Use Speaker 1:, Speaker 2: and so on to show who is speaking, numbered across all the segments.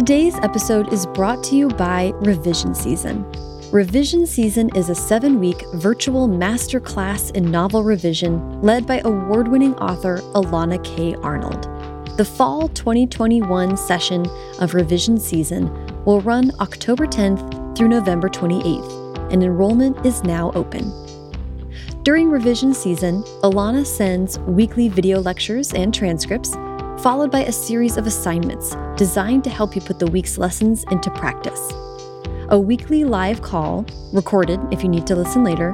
Speaker 1: Today's episode is brought to you by Revision Season. Revision Season is a seven week virtual masterclass in novel revision led by award winning author Elana K. Arnold. The fall 2021 session of Revision Season will run October 10th through November 28th, and enrollment is now open. During revision season, Alana sends weekly video lectures and transcripts, followed by a series of assignments designed to help you put the week's lessons into practice. A weekly live call, recorded if you need to listen later,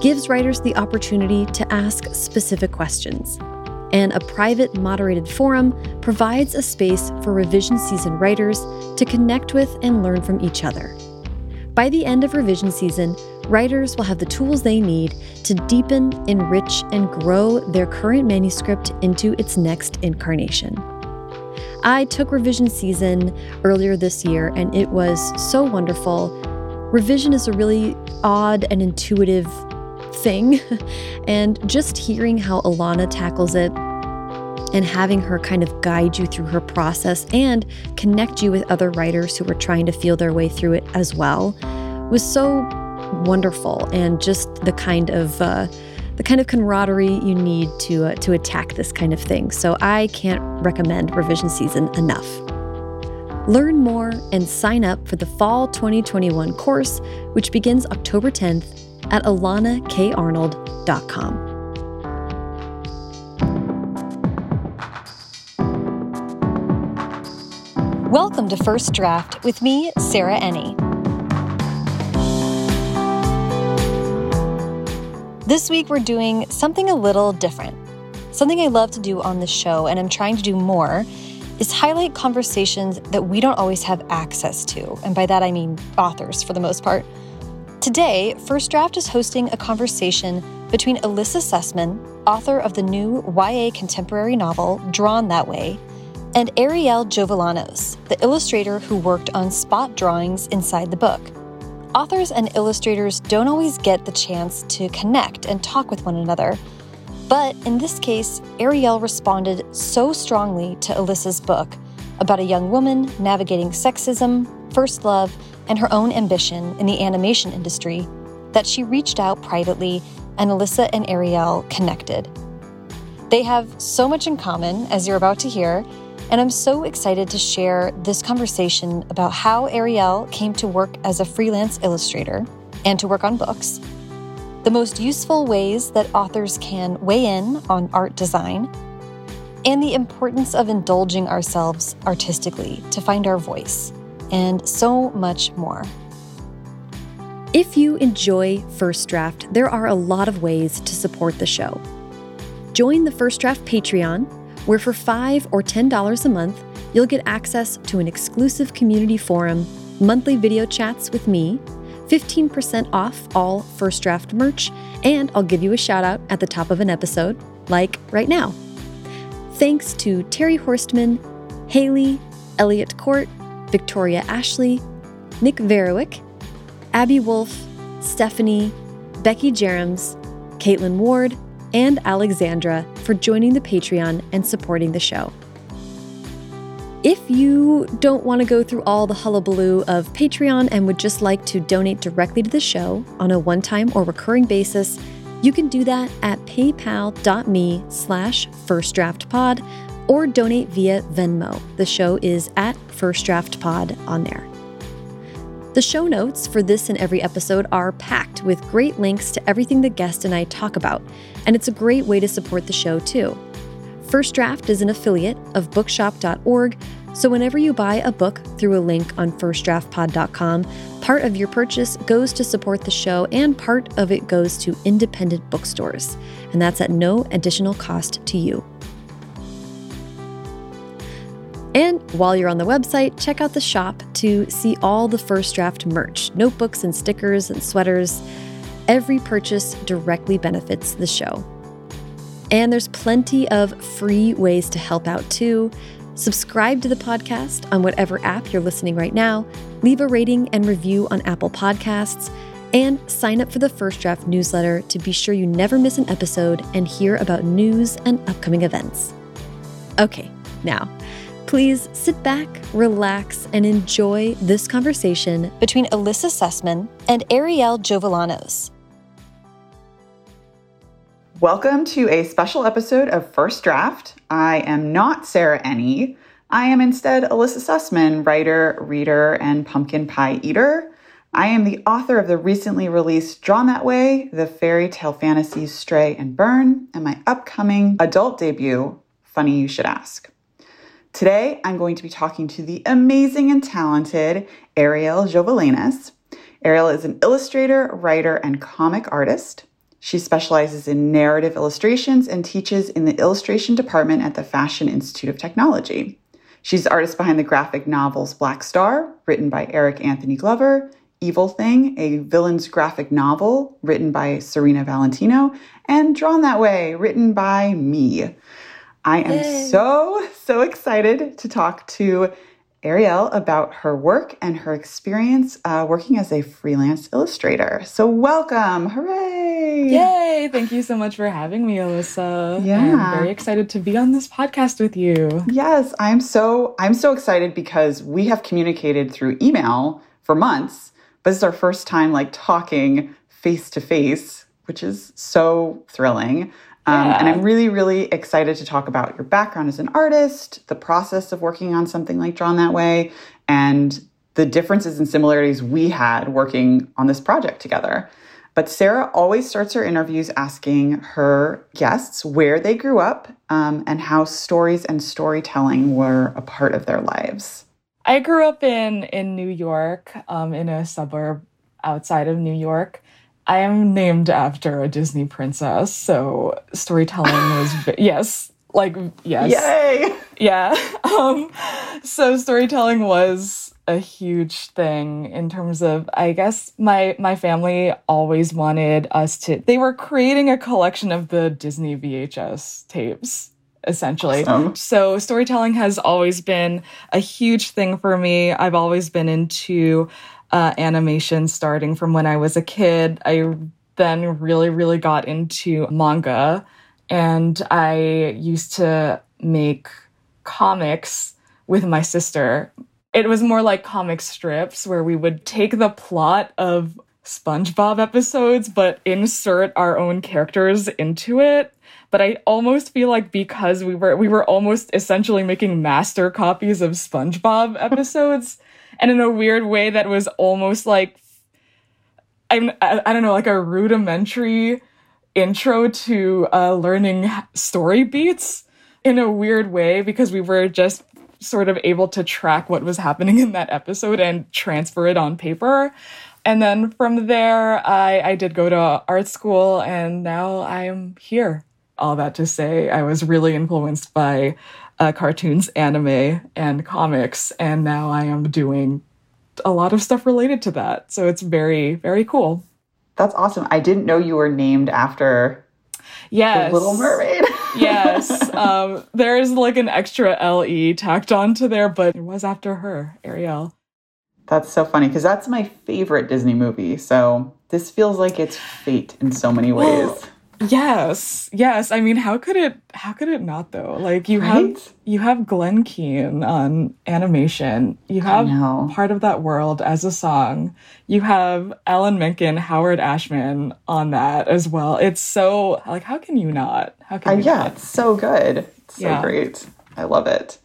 Speaker 1: gives writers the opportunity to ask specific questions. And a private moderated forum provides a space for revision season writers to connect with and learn from each other. By the end of revision season, writers will have the tools they need to deepen, enrich, and grow their current manuscript into its next incarnation. I took revision season earlier this year, and it was so wonderful. Revision is a really odd and intuitive thing, and just hearing how Elana tackles it and having her kind of guide you through her process and connect you with other writers who are trying to feel their way through it as well was so wonderful and just the kind of uh, the kind of camaraderie you need to uh, to attack this kind of thing. So I can't recommend revision season enough. Learn more and sign up for the fall 2021 course, which begins October 10th at elanakarnold.com. Welcome to First Draft with me, Sarah Enni. This week, we're doing something a little different. Something I love to do on the show, and I'm trying to do more, is highlight conversations that we don't always have access to. And by that, I mean authors for the most part. Today, First Draft is hosting a conversation between Elissa Sussman, author of the new YA contemporary novel Drawn That Way, and Arielle Jovellanos, the illustrator who worked on spot drawings inside the book. Authors and illustrators don't always get the chance to connect and talk with one another. But in this case, Arielle responded so strongly to Elissa's book about a young woman navigating sexism, first love, and her own ambition in the animation industry that she reached out privately and Elissa and Arielle connected. They have so much in common, as you're about to hear, and I'm so excited to share this conversation about how Arielle came to work as a freelance illustrator and to work on books, the most useful ways that authors can weigh in on art design, and the importance of indulging ourselves artistically to find our voice, and so much more. If you enjoy First Draft, there are a lot of ways to support the show. Join the First Draft Patreon where for 5 or $10 a month, you'll get access to an exclusive community forum, monthly video chats with me, 15% off all First Draft merch, and I'll give you a shout out at the top of an episode, like right now. Thanks to Terry Horstman, Haley, Elliot Court, Victoria Ashley, Nick Verowick, Abby Wolf, Stephanie, Becky Jerems, Caitlin Ward, and Alexandra for joining the Patreon and supporting the show. If you don't want to go through all the hullabaloo of Patreon and would just like to donate directly to the show on a one-time or recurring basis, you can do that at paypal.me slash firstdraftpod or donate via Venmo. The show is at firstdraftpod on there. The show notes for this and every episode are packed with great links to everything the guest and I talk about, and it's a great way to support the show too. First Draft is an affiliate of bookshop.org, so whenever you buy a book through a link on firstdraftpod.com, part of your purchase goes to support the show and part of it goes to independent bookstores, and that's at no additional cost to you. And while you're on the website, check out the shop to see all the first draft merch notebooks and stickers and sweaters. Every purchase directly benefits the show. And there's plenty of free ways to help out too. Subscribe to the podcast on whatever app you're listening right now, leave a rating and review on Apple Podcasts, and sign up for the First Draft newsletter to be sure you never miss an episode and hear about news and upcoming events. Okay, now, Please sit back, relax, and enjoy this conversation between Elissa Sussman and Arielle Jovellanos.
Speaker 2: Welcome to a special episode of First Draft. I am not Sarah Enni. I am instead Elissa Sussman, writer, reader, and pumpkin pie eater. I am the author of the recently released Drawn That Way, the fairy tale fantasies Stray and Burn, and my upcoming adult debut, Funny You Should Ask. Today, I'm going to be talking to the amazing and talented Arielle Jovellanos. Arielle is an illustrator, writer, and comic artist. She specializes in narrative illustrations and teaches in the illustration department at the Fashion Institute of Technology. She's the artist behind the graphic novels Black Star, written by Eric Anthony Glover, Evil Thing, a villain's graphic novel written by Serena Valentino, and Drawn That Way, written by me. I am Yay. so, so excited to talk to Arielle about her work and her experience uh, working as a freelance illustrator. So, welcome. Hooray!
Speaker 3: Yay! Thank you so much for having me, Elissa. Yeah. I'm very excited to be on this podcast with you.
Speaker 2: Yes, I'm so I'm so excited because we have communicated through email for months, but this is our first time like talking face to face, which is so thrilling. Um, And I'm really, really excited to talk about your background as an artist, the process of working on something like Drawn That Way, and the differences and similarities we had working on this project together. But Sarah always starts her interviews asking her guests where they grew up um, and how stories and storytelling were a part of their lives.
Speaker 3: I grew up in in New York, um, in a suburb outside of New York. I am named after a Disney princess, so storytelling was yes, like yes,
Speaker 2: yay,
Speaker 3: yeah. Um, so storytelling was a huge thing in terms of I guess my my family always wanted us to. They were creating a collection of the Disney VHS tapes essentially. Awesome. So storytelling has always been a huge thing for me. I've always been into uh, animation starting from when I was a kid. I then really, really got into manga and I used to make comics with my sister. It was more like comic strips where we would take the plot of SpongeBob episodes but insert our own characters into it. But I almost feel like because we were we were almost essentially making master copies of SpongeBob episodes and in a weird way that was almost like I'm I, I don't know like a rudimentary intro to uh, learning story beats in a weird way because we were just sort of able to track what was happening in that episode and transfer it on paper. And then from there, I, I did go to art school and now I'm here. All that to say, I was really influenced by uh, cartoons, anime, and comics. And now I am doing a lot of stuff related to that. So it's very, very cool.
Speaker 2: That's awesome. I didn't know you were named after
Speaker 3: yes.
Speaker 2: Little Mermaid.
Speaker 3: yes. Um, there's like an extra LE tacked onto there, but it was after her, Ariel.
Speaker 2: That's so funny because that's my favorite Disney movie. So this feels like it's fate in so many ways.
Speaker 3: Yes, yes. I mean, how could it? How could it not though? Like you right? have you have Glen Keane on animation. You have part of that world as a song. You have Alan Menken, Howard Ashman on that as well. It's so like how can you not? How can
Speaker 2: uh, yeah? Not? It's so good. It's so yeah. great. I love it.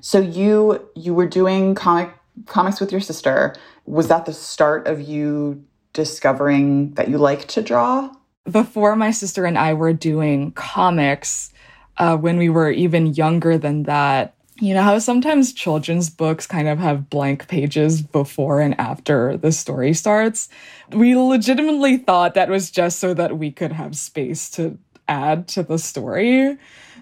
Speaker 2: So you you were doing comic comics with your sister. Was that the start of you discovering that you like to draw?
Speaker 3: Before my sister and I were doing comics, uh, when we were even younger than that, you know how sometimes children's books kind of have blank pages before and after the story starts? We legitimately thought that was just so that we could have space to add to the story.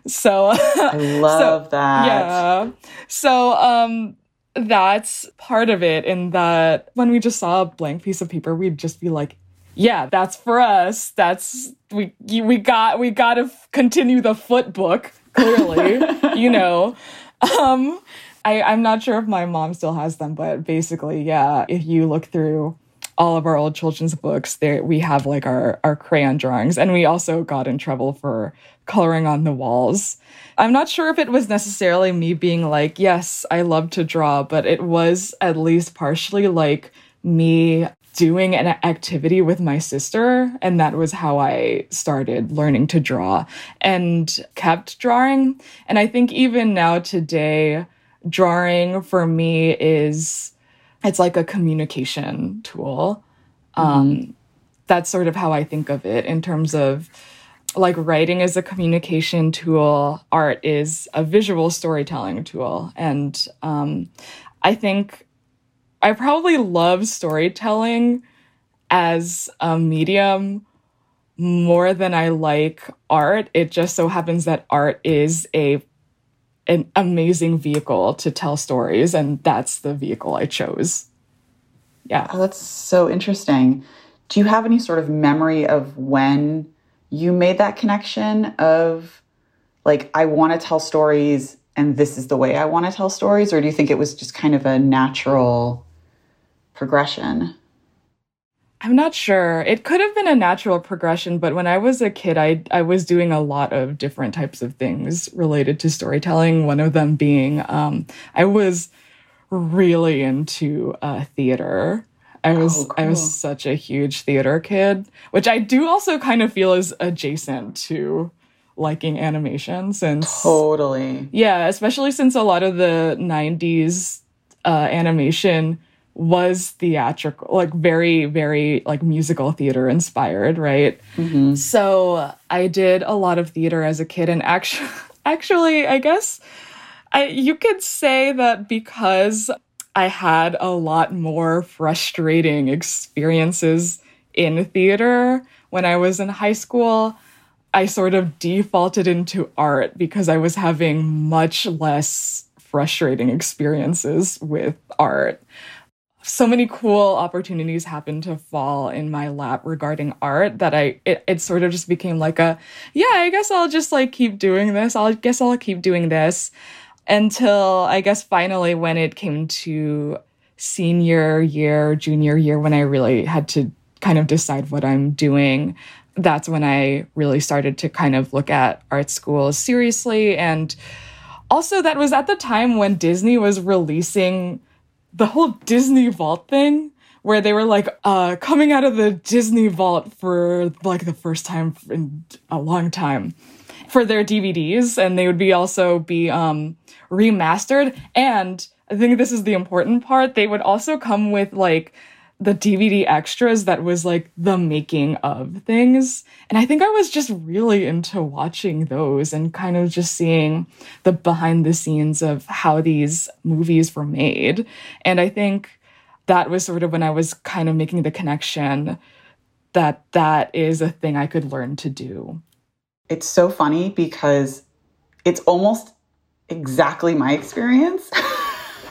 Speaker 3: So
Speaker 2: I love so, that.
Speaker 3: Yeah. So um that's part of it in that when we just saw a blank piece of paper, we'd just be like, yeah, that's for us. That's we we got we got to continue the foot book clearly, you know. Um I I'm not sure if my mom still has them, but basically, yeah, if you look through all of our old children's books, there we have like our our crayon drawings, and we also got in trouble for coloring on the walls. I'm not sure if it was necessarily me being like, yes, I love to draw, but it was at least partially like me doing an activity with my sister. And that was how I started learning to draw and kept drawing. And I think even now today, drawing for me is it's like a communication tool. Mm-hmm. Um, that's sort of how I think of it in terms of like writing is a communication tool, art is a visual storytelling tool. And um, I think I probably love storytelling as a medium more than I like art. It just so happens that art is a an amazing vehicle to tell stories, and that's the vehicle I chose. Yeah.
Speaker 2: Oh, that's so interesting. Do you have any sort of memory of when you made that connection of like, I want to tell stories and this is the way I want to tell stories? Or do you think it was just kind of a natural progression?
Speaker 3: I'm not sure. It could have been a natural progression, but when I was a kid, I I was doing a lot of different types of things related to storytelling. One of them being um, I was really into uh, theater. I was oh, cool. I was such a huge theater kid, which I do also kind of feel is adjacent to liking animation since
Speaker 2: totally
Speaker 3: yeah, especially since a lot of the '90s uh, animation was theatrical, like very, very like musical theater inspired, right? Mm-hmm. So I did a lot of theater as a kid, and actually, actually, I guess I you could say that because I had a lot more frustrating experiences in theater when I was in high school. I sort of defaulted into art because I was having much less frustrating experiences with art so many cool opportunities happened to fall in my lap regarding art that I it, it sort of just became like a yeah, I guess I'll just like keep doing this. I'll guess I'll keep doing this until I guess finally when it came to senior year, junior year when I really had to kind of decide what I'm doing. That's when I really started to kind of look at art schools seriously and also that was at the time when Disney was releasing the whole Disney Vault thing where they were like uh, coming out of the Disney Vault for like the first time in a long time for their DVDs, and they would be also be um, remastered. And I think this is the important part. They would also come with like the DVD extras that was like the making of things. And I think I was just really into watching those and kind of just seeing the behind the scenes of how these movies were made. And I think that was sort of when I was kind of making the connection that that is a thing I could learn to do.
Speaker 2: It's so funny because it's almost exactly my experience.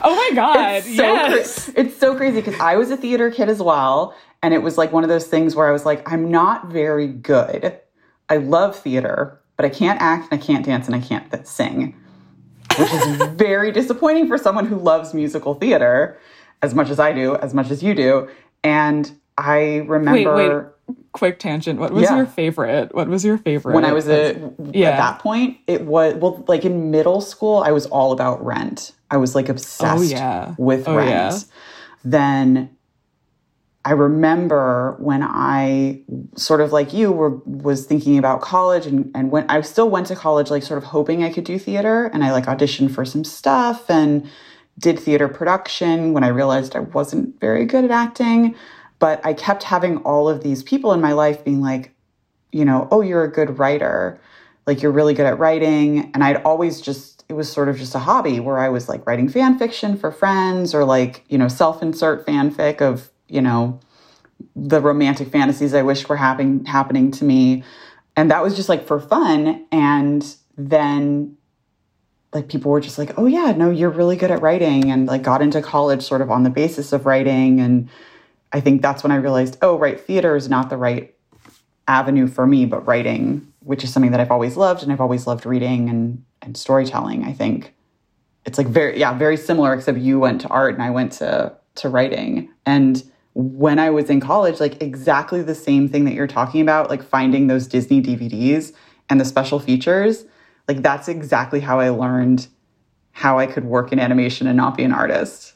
Speaker 3: Oh my god!
Speaker 2: It's so yes, it's so crazy because I was a theater kid as well, and it was like one of those things where I was like, I'm not very good. I love theater, but I can't act and I can't dance and I can't sing, which is very disappointing for someone who loves musical theater as much as I do, as much as you do. And I remember.
Speaker 3: Wait, wait quick tangent. What was yeah. your favorite? What was your favorite?
Speaker 2: When I was a, yeah. at that point, it was well, like in middle school, I was all about Rent. I was like oh, obsessed oh, yeah. with oh, Rent. Yeah. Then I remember when I sort of like you were was thinking about college and and when I still went to college like sort of hoping I could do theater and I like auditioned for some stuff and did theater production when I realized I wasn't very good at acting. But I kept having all of these people in my life being like, you know, oh, you're a good writer. Like, you're really good at writing. And I'd always just, it was sort of just a hobby where I was like writing fan fiction for friends or like, you know, self insert fanfic of, you know, the romantic fantasies I wished were happening happening to me. And that was just like for fun. And then like people were just like, oh yeah, no, you're really good at writing and like got into college sort of on the basis of writing and I think that's when I realized, oh, right, theater is not the right avenue for me, but writing, which is something that I've always loved and I've always loved reading and, and storytelling. I think it's like very, yeah, very similar, except you went to art and I went to, to writing. And when I was in college, like exactly the same thing that you're talking about, like finding those Disney DVDs and the special features. Like that's exactly how I learned how I could work in animation and not be an artist.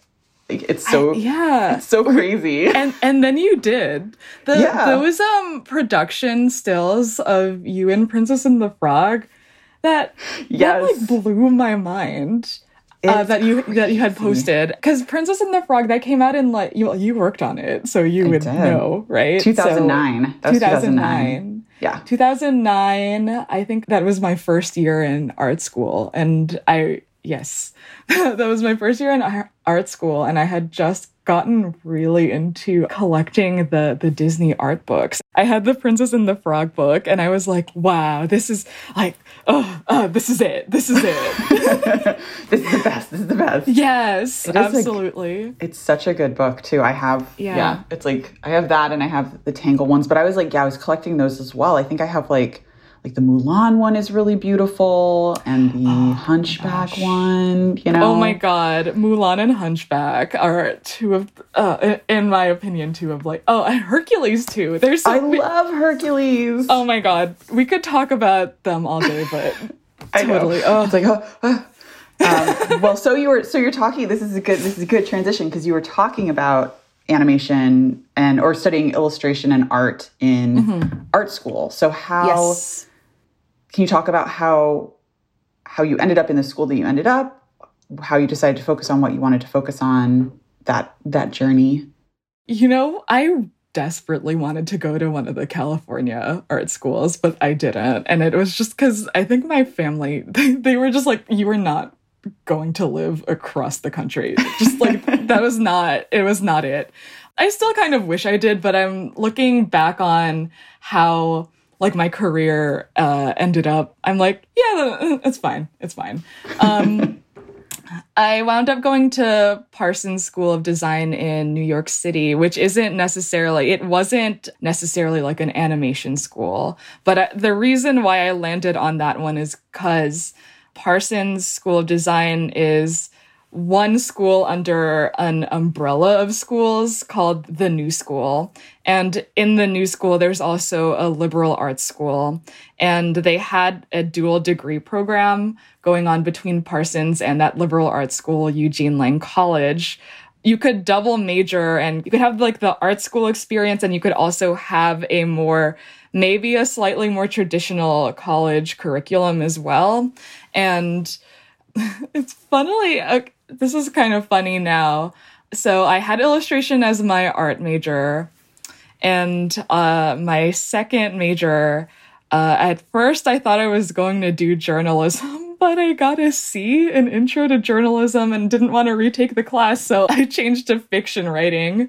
Speaker 2: Like it's so
Speaker 3: I, yeah,
Speaker 2: it's so crazy.
Speaker 3: And and then you did the
Speaker 2: Yeah.
Speaker 3: those um production stills of you and Princess and the Frog that that like blew my mind. Uh, that you that you had posted because Princess and the Frog that came out in like you you worked on it so you would
Speaker 2: did.
Speaker 3: know right
Speaker 2: 2009. That was
Speaker 3: 2009
Speaker 2: Yeah.
Speaker 3: 2009 i think that was my first year in art school and i yes that was my first year in art school and i had just gotten really into collecting the the disney art books i had the princess and the frog book and i was like wow this is like oh, oh this is it this is it
Speaker 2: This is the best. This is the best.
Speaker 3: yes
Speaker 2: It is, like-
Speaker 3: absolutely
Speaker 2: It's such a good book too. I have
Speaker 3: Yeah.
Speaker 2: yeah. It's like I have that and I have the Tangled ones, but I was like, yeah, I was collecting those as well. I think I have like like the Mulan one is really beautiful and the Hunchback one, you know.
Speaker 3: Oh my god, Mulan and Hunchback are two of, uh, in- my opinion, two of like, oh, and Hercules too. There's so
Speaker 2: I
Speaker 3: many-
Speaker 2: love Hercules.
Speaker 3: Oh my god, we could talk about them all day, but
Speaker 2: I know.
Speaker 3: totally. Oh,
Speaker 2: It's like, oh, oh. Um, well, so you were, so you're talking. This is a good, this is a good transition because you were talking about animation and or studying illustration and art in art school. So how
Speaker 3: yes.
Speaker 2: Can you talk about how how you ended up in the school that you ended up, how you decided to focus on what you wanted to focus on that that journey?
Speaker 3: You know, I desperately wanted to go to one of the California art schools, but I didn't. And it was just because I think my family, they, they were just like, you were not going to live across the country. Just like, that was not, it was not it. I still kind of wish I did, but I'm looking back on how like my career uh, ended up. I'm like, yeah, it's fine. It's fine. Um, I wound up going to Parsons School of Design in New York City, which isn't necessarily, it wasn't necessarily like an animation school. But uh, the reason why I landed on that one is because Parsons School of Design is one school under an umbrella of schools called the New School. And in the New School, there's also a liberal arts school. And they had a dual degree program going on between Parsons and that liberal arts school, Eugene Lang College. You could double major and you could have like the art school experience, and you could also have a more, maybe a slightly more traditional college curriculum as well. And it's funnily uh, this is kind of funny now. So i had illustration as my art major and uh, my second major uh, at first i thought i was going to do journalism but i got a c in intro to journalism and didn't want to retake the class so i changed to fiction writing.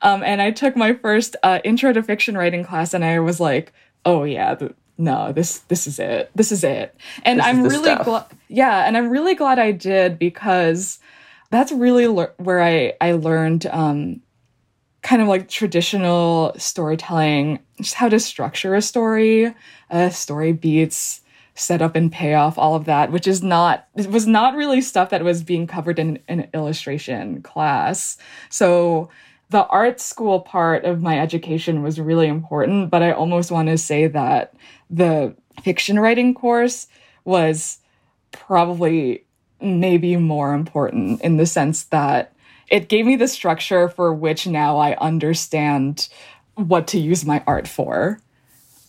Speaker 3: Um, and i took my first uh, intro to fiction writing class and i was like oh yeah th- no this this is it this is it. And
Speaker 2: This
Speaker 3: i'm really glad yeah and i'm really glad i did because that's really lear- where i i learned um kind of like traditional storytelling just how to structure a story. Uh story beats setup and payoff all of that which is not it was not really stuff that was being covered in an illustration class. So the art school part of my education was really important, but I almost want to say that the fiction writing course was probably maybe more important in the sense that it gave me the structure for which now I understand what to use my art for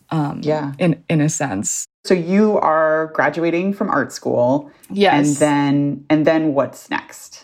Speaker 3: um,
Speaker 2: Yeah.
Speaker 3: in in a sense.
Speaker 2: So you are graduating from art school.
Speaker 3: Yes.
Speaker 2: And then and then what's next?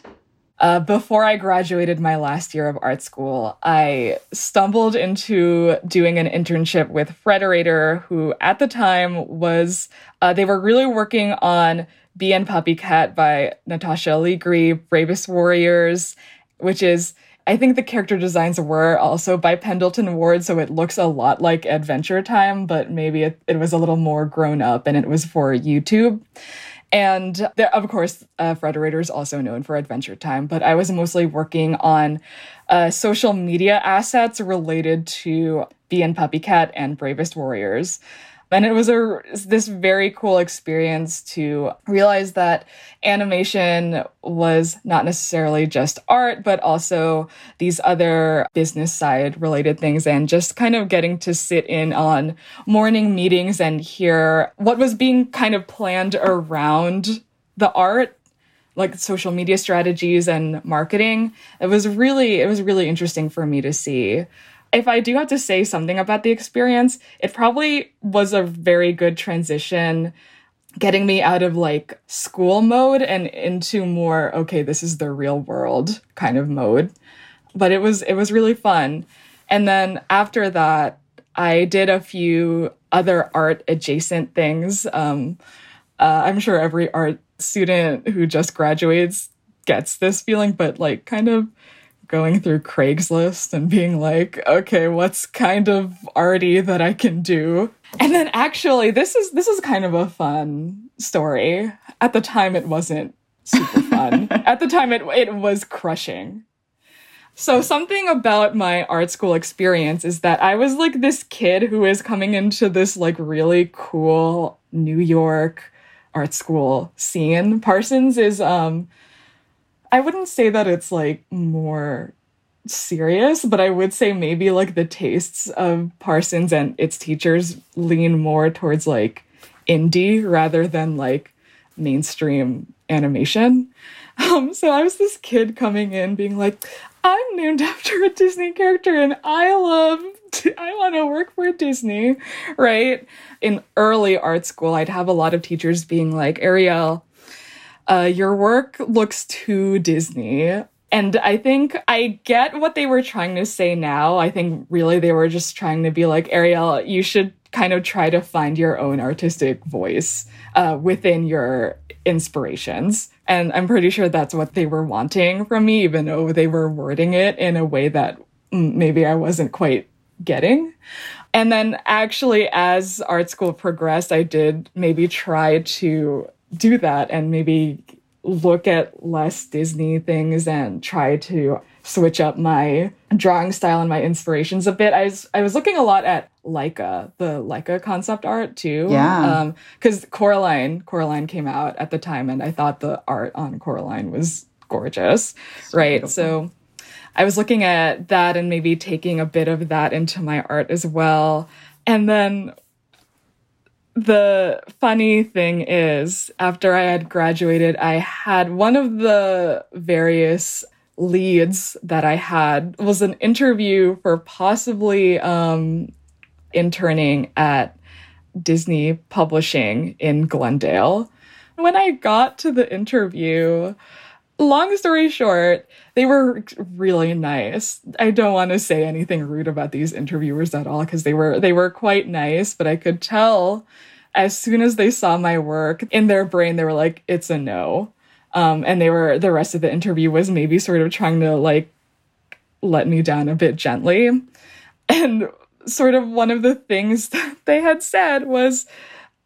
Speaker 3: Uh, before I graduated my last year of art school, I stumbled into doing an internship with Frederator, who at the time was, uh, they were really working on Bee and PuppyCat by Natasha Allegri, Bravest Warriors, which is, I think the character designs were also by Pendleton Ward, so it looks a lot like Adventure Time, but maybe it, it was a little more grown up and it was for YouTube. And there, of course, uh, Frederator is also known for Adventure Time, but I was mostly working on uh, social media assets related to Bee and PuppyCat and Bravest Warriors. And it was a this very cool experience to realize that animation was not necessarily just art, but also these other business side related things and just kind of getting to sit in on morning meetings and hear what was being kind of planned around the art like social media strategies and marketing. It was really it was really interesting for me to see. If I do have to say something about the experience, it probably was a very good transition getting me out of like school mode and into more okay, this is the real world kind of mode. But it was it was really fun. And then after that, I did a few other art adjacent things. Um, uh, I'm sure every art student who just graduates gets this feeling, but like kind of going through Craigslist and being like, okay, what's kind of arty that I can do? And then actually this is this is kind of a fun story. At the time it wasn't super fun. At the time it it was crushing. So something about my art school experience is that I was like this kid who is coming into this like really cool New York art school scene. Parsons is um I wouldn't say that it's like more serious, but I would say maybe like the tastes of Parsons and its teachers lean more towards like indie rather than like mainstream animation. Um, so I was this kid coming in being like, I'm named after a Disney character and I love, I want to work for Disney, right? In early art school, I'd have a lot of teachers being like, Arielle, uh, your work looks too Disney. And I think I get what they were trying to say now. I think really they were just trying to be like, Arielle, you should kind of try to find your own artistic voice uh, within your inspirations. And I'm pretty sure that's what they were wanting from me, even though they were wording it in a way that mm, maybe I wasn't quite getting. And then actually, as art school progressed, I did maybe try to do that and maybe look at less Disney things and try to switch up my drawing style and my inspirations a bit. I was I was looking a lot at Laika, the Laika concept art too.
Speaker 2: Yeah.
Speaker 3: Because um, Coraline, Coraline came out at the time, and I thought the art on Coraline was gorgeous, so right? Beautiful. So I was looking at that and maybe taking a bit of that into my art as well. And then the funny thing is, after I had graduated, I had one of the various leads that I had was an interview for possibly um, interning at Disney Publishing in Glendale. When I got to the interview, long story short, they were really nice. I don't want to say anything rude about these interviewers at all because they were they were quite nice, but I could tell as soon as they saw my work in their brain they were like it's a no. Um, and they were the rest of the interview was maybe sort of trying to like let me down a bit gently. And sort of one of the things that they had said was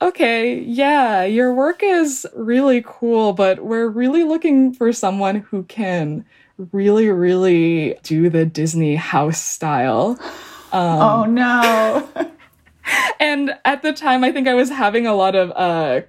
Speaker 3: okay, yeah, your work is really cool, but we're really looking for someone who can really, really do the Disney house style.
Speaker 2: Um, oh no.
Speaker 3: and at the time, I think I was having a lot of uh,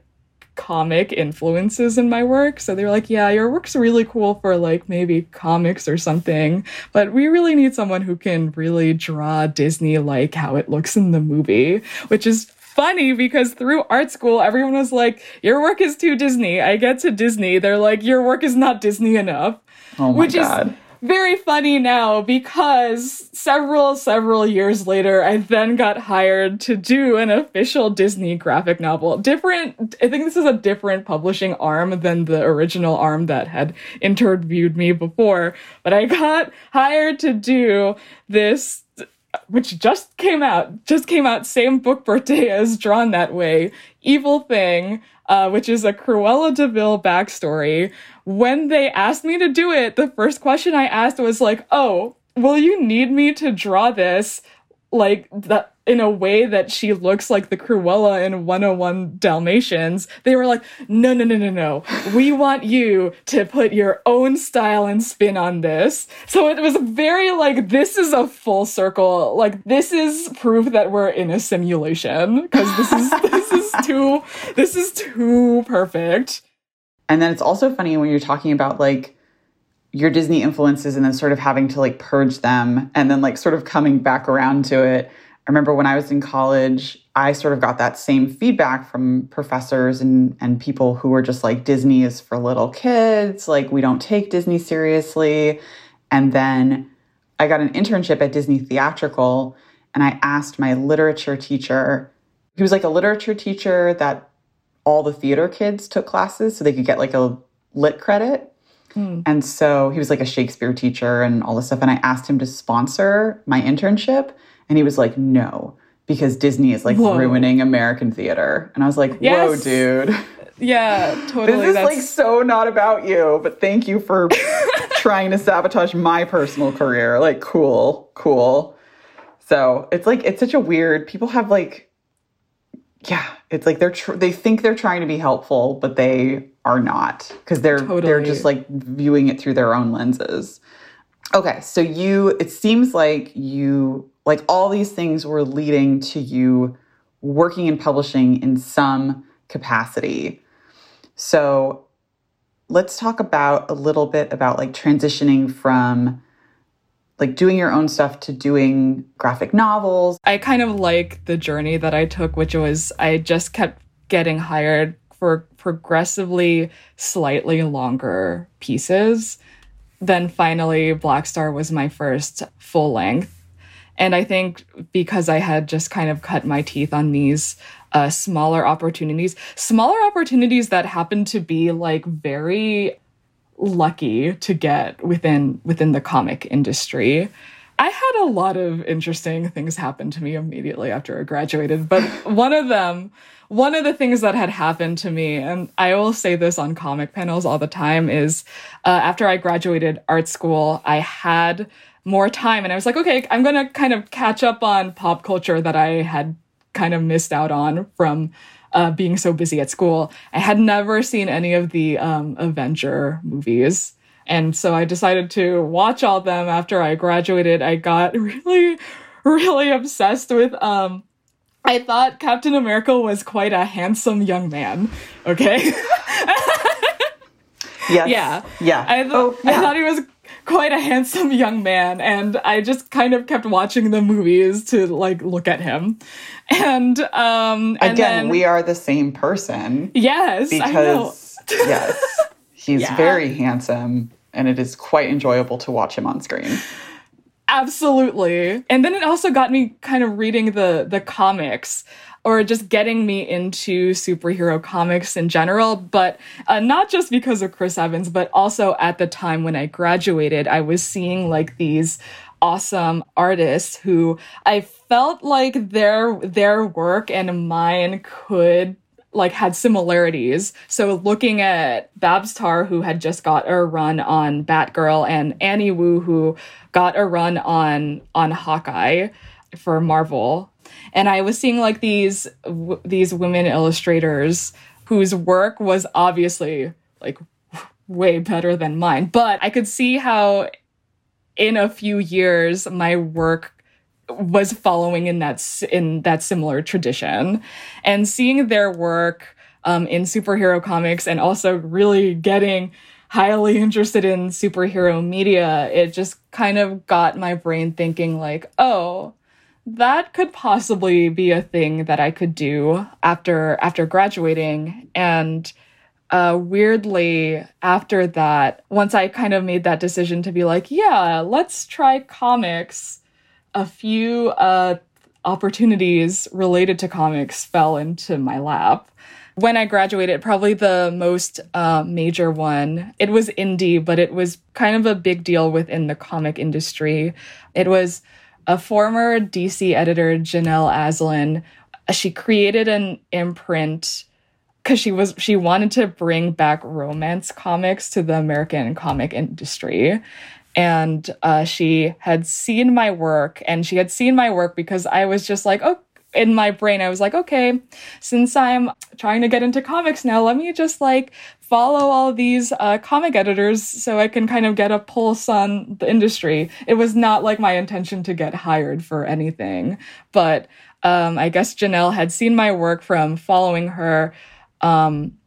Speaker 3: comic influences in my work. So they were like, yeah, your work's really cool for like maybe comics or something, but we really need someone who can really draw Disney like how it looks in the movie, which is funny because through art school, everyone was like, Your work is too Disney. I get to Disney. They're like, Your work is not Disney enough.
Speaker 2: Oh my which God. is
Speaker 3: very funny now because several, several years later, I then got hired to do an official Disney graphic novel. Different, I think this is a different publishing arm than the original arm that had interviewed me before, but I got hired to do this which just came out, just came out, same book birthday as Drawn That Way, Evil Thing, uh, which is a Cruella de Vil backstory. When they asked me to do it, the first question I asked was like, oh, will you need me to draw this like that in a way that she looks like the Cruella in 101 Dalmatians, they were like, no, no, no, no, no. We want you to put your own style and spin on this. So it was very like, this is a full circle. Like, this is proof that we're in a simulation because this is, this is too, this is too perfect.
Speaker 2: And then it's also funny when you're talking about like, your Disney influences and then sort of having to like purge them and then like sort of coming back around to it. I remember when I was in college, I sort of got that same feedback from professors and, and people who were just like, Disney is for little kids. Like, we don't take Disney seriously. And then I got an internship at Disney Theatrical and I asked my literature teacher, he was like a literature teacher that all the theater kids took classes so they could get like a lit credit. Mm. And so he was like a Shakespeare teacher and all this stuff. And I asked him to sponsor my internship. And he was like, no, because Disney is like whoa. ruining American theater. And I was like, yes. whoa, dude.
Speaker 3: Yeah, totally.
Speaker 2: this is that's... like so not about you, but thank you for trying to sabotage my personal career. Like, cool, cool. So it's like, it's such a weird, people have like, yeah, it's like they're, tr- they think they're trying to be helpful, but they are not because they're totally. they're just like viewing it through their own lenses. Okay, so you it seems like you like all these things were leading to you working in publishing in some capacity. So let's talk about a little bit about like transitioning from like doing your own stuff to doing graphic novels.
Speaker 3: I kind of like the journey that I took, which was I just kept getting hired for progressively slightly longer pieces. Then finally, Black Star was my first full length. And I think because I had just kind of cut my teeth on these uh, smaller opportunities, smaller opportunities that happened to be like very lucky to get within within the comic industry. I had a lot of interesting things happen to me immediately after I graduated, but one of them one of the things that had happened to me, and I will say this on comic panels all the time, is uh, after I graduated art school, I had more time and I was like, okay, I'm going to kind of catch up on pop culture that I had kind of missed out on from uh, being so busy at school. I had never seen any of the um, Avenger movies. And so I decided to watch all of them after I graduated. I got really, really obsessed with um, I thought Captain America was quite a handsome young man. Okay.
Speaker 2: yes.
Speaker 3: Yeah.
Speaker 2: Yeah.
Speaker 3: I, th- oh, yeah. I thought he was quite a handsome young man and I just kind of kept watching the movies to like look at him. And um
Speaker 2: and again,
Speaker 3: then,
Speaker 2: we are the same person.
Speaker 3: Yes.
Speaker 2: Because yes. He's yeah. very handsome and it is quite enjoyable to watch him on screen.
Speaker 3: Absolutely. And then it also got me kind of reading the the comics or just getting me into superhero comics in general, but uh, not just because of Chris Evans, but also at the time when I graduated, I was seeing like these awesome artists who I felt like their their work and mine could like had similarities. So looking at Babs Tarr, who had just got a run on Batgirl, and Annie Wu, who got a run on on Hawkeye for Marvel, and I was seeing like these these women illustrators whose work was obviously like way better than mine, but I could see how in a few years my work was following in that in that similar tradition. And seeing their work um, in superhero comics and also really getting highly interested in superhero media it just kind of got my brain thinking like oh that could possibly be a thing that i could do after after graduating and uh, weirdly after that once i kind of made that decision to be like yeah let's try comics a few uh, opportunities related to comics fell into my lap. When I graduated, probably the most uh, major one, it was indie, but it was kind of a big deal within the comic industry. It was a former DC editor, Janelle Asselin. She created an imprint because she was she wanted to bring back romance comics to the American comic industry and uh, she had seen my work and she had seen my work because i was just like oh in my brain i was like okay since i'm trying to get into comics now let me just like follow all these uh, comic editors so i can kind of get a pulse on the industry. It was not like my intention to get hired for anything but um, i guess janelle had seen my work from following her um,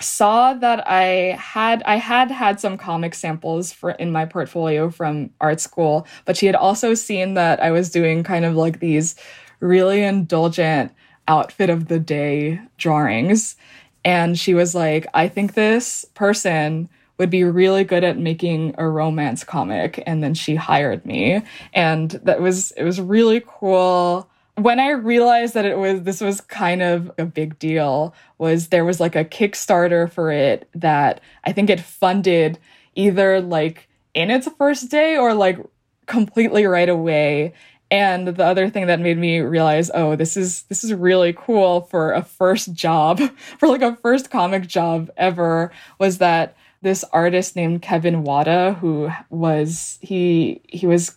Speaker 3: saw that I had I had had some comic samples for in my portfolio from art school, but she had also seen that I was doing kind of like these really indulgent outfit of the day drawings and she was like, "I think this person would be really good at making a romance comic." And then she hired me, and that was it was really cool when I realized that it was this was kind of a big deal was there was like a Kickstarter for it that I think it funded either like in its first day or like completely right away. And the other thing that made me realize, oh, this is this is really cool for a first job, for like a first comic job ever, was that this artist named Kevin Wada, who was he he was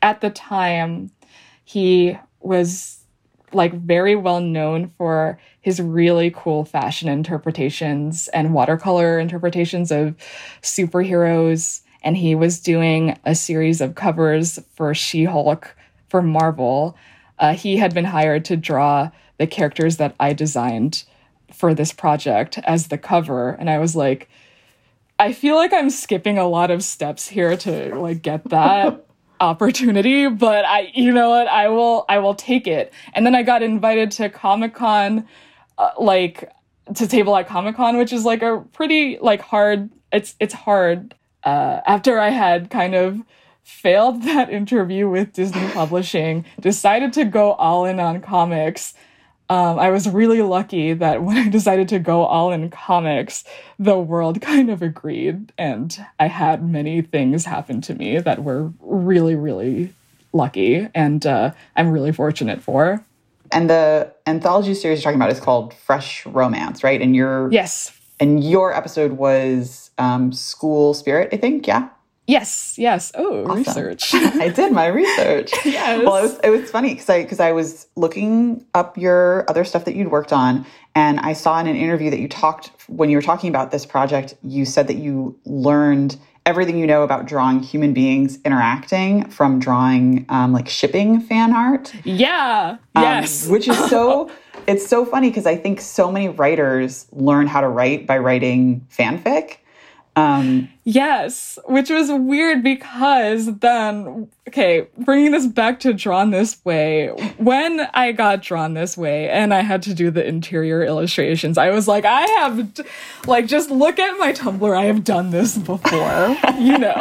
Speaker 3: at the time he was like very well known for his really cool fashion interpretations and watercolor interpretations of superheroes. And he was doing a series of covers for She Hulk for Marvel. Uh, he had been hired to draw the characters that I designed for this project as the cover. And I was like, I feel like I'm skipping a lot of steps here to like get that opportunity, but I, you know what, I will, I will take it. And then I got invited to Comic Con, uh, like to table at Comic Con, which is like a pretty like hard. It's it's hard. Uh, after I had kind of failed that interview with Disney Publishing, decided to go all in on comics um, I was really lucky that when I decided to go all in comics, the world kind of agreed, and I had many things happen to me that were really, really lucky, and uh, I'm really fortunate for.
Speaker 2: And the anthology series you're talking about is called Fresh Romance, right? And your
Speaker 3: yes,
Speaker 2: and your episode was um, School Spirit, I think. Yeah.
Speaker 3: Yes, yes. Oh, awesome. research.
Speaker 2: I did my research.
Speaker 3: yes.
Speaker 2: Well, it was, it was funny because I because I was looking up your other stuff that you'd worked on, and I saw in an interview that you talked when you were talking about this project. You said that you learned everything you know about drawing human beings interacting from drawing um, like shipping fan art.
Speaker 3: Yeah. Um, yes.
Speaker 2: Which is so. it's so funny because I think so many writers learn how to write by writing fanfic.
Speaker 3: Um, yes, which was weird because then, okay, bringing this back to drawn this way, when I got drawn this way and I had to do the interior illustrations, I was like, I have, like, just look at my Tumblr, I have done this before, you know.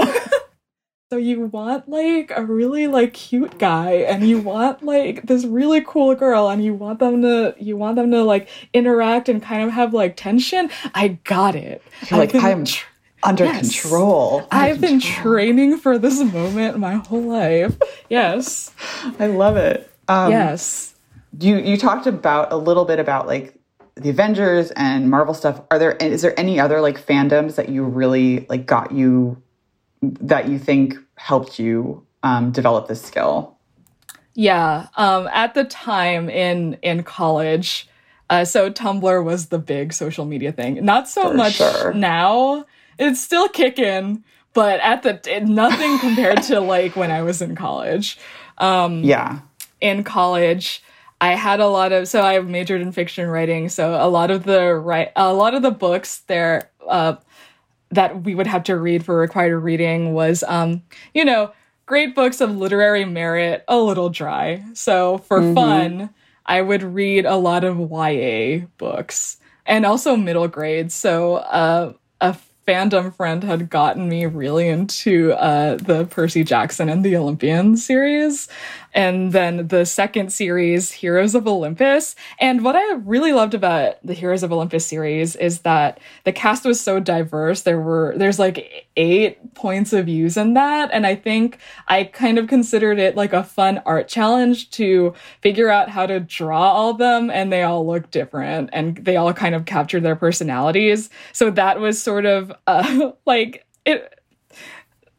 Speaker 3: So you want like a really like cute guy and you want like this really cool girl and you want them to you want them to like interact and kind of have like tension. I got it.
Speaker 2: You're like I'm under yes. control. Under
Speaker 3: I've control. been training for this moment my whole life. Yes.
Speaker 2: I love it.
Speaker 3: Um, yes.
Speaker 2: You you talked about a little bit about like the Avengers and Marvel stuff. Are there is there any other like fandoms that you really like got you that you think helped you um, develop this skill?
Speaker 3: Yeah. Um, at the time in in college, uh, so Tumblr was the big social media thing. Not so For much sure. now it's still kicking, but at the nothing compared to like when I was in college. Um,
Speaker 2: yeah,
Speaker 3: in college. I had a lot of so I majored in fiction writing, so a lot of the right a lot of the books there uh, that we would have to read for required reading was um, you know great books of literary merit, a little dry. So for mm-hmm. fun, I would read a lot of YA books and also middle grade. So uh, a fandom friend had gotten me really into uh, the Percy Jackson and the Olympian series. And then the second series, Heroes of Olympus. And what I really loved about the Heroes of Olympus series is that the cast was so diverse. There were, there's like eight points of views in that. And I think I kind of considered it like a fun art challenge to figure out how to draw all of them. And they all look different and they all kind of captured their personalities. So that was sort of uh, like, it,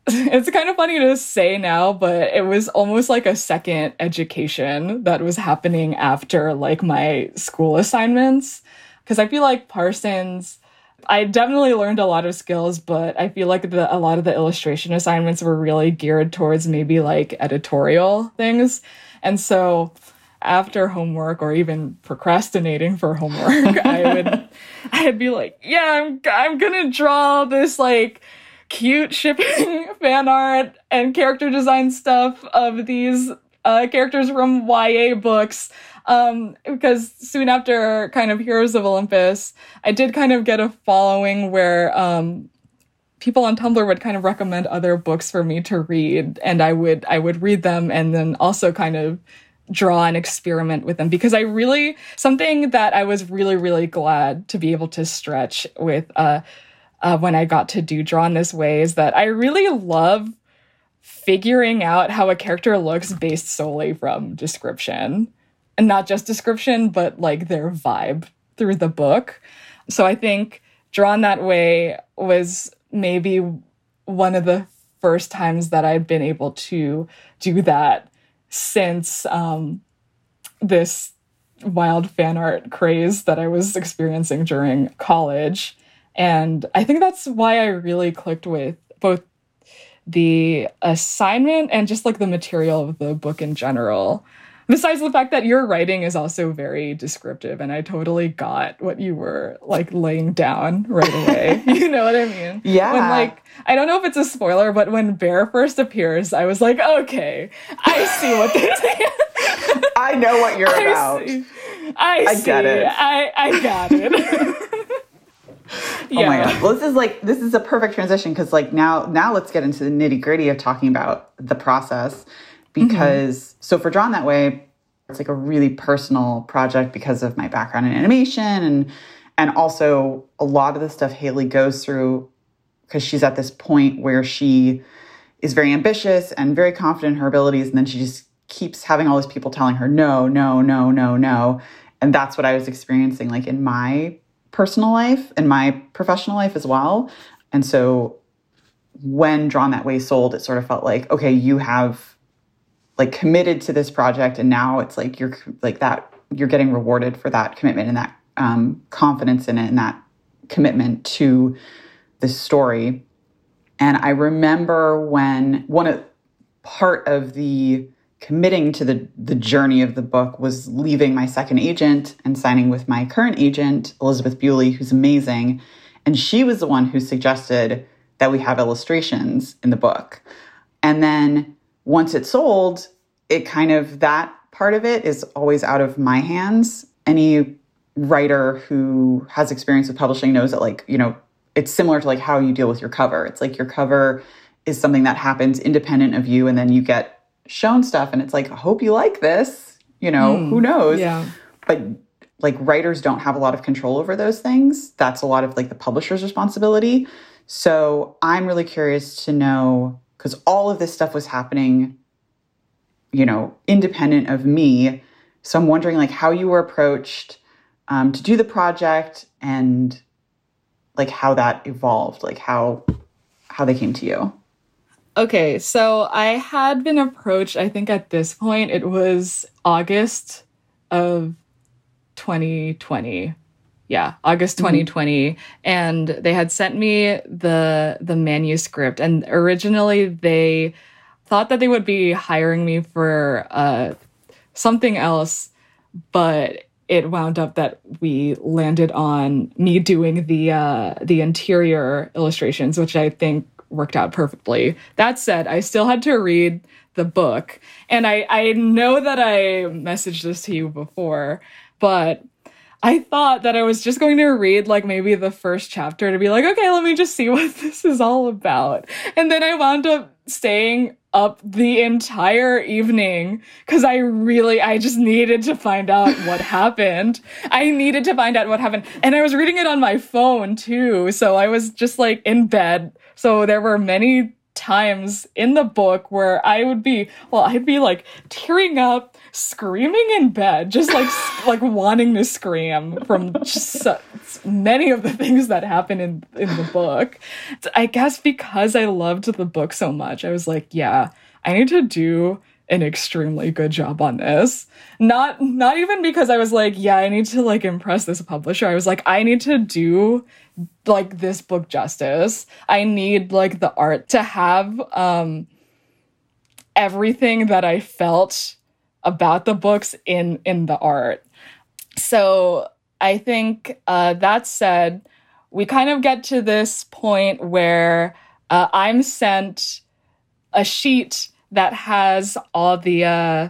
Speaker 3: it's kind of funny to say now, but it was almost like a second education that was happening after like my school assignments. Cause I feel like Parsons, I definitely learned a lot of skills, but I feel like the, a lot of the illustration assignments were really geared towards maybe like editorial things. And so after homework or even procrastinating for homework, I would I'd be like, yeah, I'm I'm going to draw this like cute shipping fan art and character design stuff of these uh, characters from YA books. Um, because soon after kind of Heroes of Olympus, I did kind of get a following where um, people on Tumblr would kind of recommend other books for me to read, and I would I would read them and then also kind of draw and experiment with them because I really something that I was really really glad to be able to stretch with uh, uh when I got to do Drawn this way is that I really love figuring out how a character looks based solely from description and not just description but like their vibe through the book. So I think drawn that way was maybe one of the first times that I've been able to do that since um, this wild fan art craze that I was experiencing during college. And I think that's why I really clicked with both the assignment and just like the material of the book in general. Besides the fact that your writing is also very descriptive, and I totally got what you were like laying down right away. you know what I mean?
Speaker 2: Yeah.
Speaker 3: When like I don't know if it's a spoiler, but when Bear first appears, I was like, okay, I see what they're saying.
Speaker 2: I know what you're I about.
Speaker 3: See. I, I see. get it. I, I got it.
Speaker 2: Yeah. Oh my god. Well, this is like this is a perfect transition because like now now let's get into the nitty gritty of talking about the process because mm-hmm. so for drawn that way it's like a really personal project because of my background in animation and and also a lot of the stuff Haley goes through because she's at this point where she is very ambitious and very confident in her abilities and then she just keeps having all these people telling her no no no no no and that's what I was experiencing like in my personal life and my professional life as well. And so when drawn that way sold it sort of felt like okay you have like committed to this project and now it's like you're like that you're getting rewarded for that commitment and that um, confidence in it and that commitment to the story. And i remember when one of part of the committing to the the journey of the book was leaving my second agent and signing with my current agent elizabeth bewley who's amazing and she was the one who suggested that we have illustrations in the book and then once it's sold, it kind of that part of it is always out of my hands. Any writer who has experience with publishing knows that like, you know, it's similar to like how you deal with your cover. It's like your cover is something that happens independent of you and then you get shown stuff and it's like, I hope you like this. You know, mm, who knows?
Speaker 3: Yeah.
Speaker 2: But like writers don't have a lot of control over those things. That's a lot of like the publisher's responsibility. So I'm really curious to know because all of this stuff was happening, you know, independent of me. So I'm wondering like how you were approached um, to do the project and like how that evolved, like how how they came to you.
Speaker 3: Okay, so I had been approached, I think at this point it was August of 2020 yeah august 2020 mm-hmm. and they had sent me the the manuscript. And originally they thought that they would be hiring me for uh, something else but it wound up that we landed on me doing the uh, the interior illustrations which i think worked out perfectly that said i still had to read the book and i i know that i messaged this to you before but I thought that I was just going to read like maybe the first chapter to be like, okay, let me just see what this is all about. And then I wound up staying up the entire evening because I really, I just needed to find out what happened. I needed to find out what happened. And I was reading it on my phone too. So I was just like in bed. So there were many times in the book where I would be, well, I'd be like tearing up, screaming in bed, just like like wanting to scream from just so, many of the things that happen in in the book. I guess because I loved the book so much, I was like, yeah, I need to do an extremely good job on this. Not not even because I was like, yeah, I need to like impress this publisher. I was like, I need to do like this book justice. I need like the art to have um everything that I felt about the books in in the art. So I think uh, that said, we kind of get to this point where uh, I'm sent a sheet that has all the uh,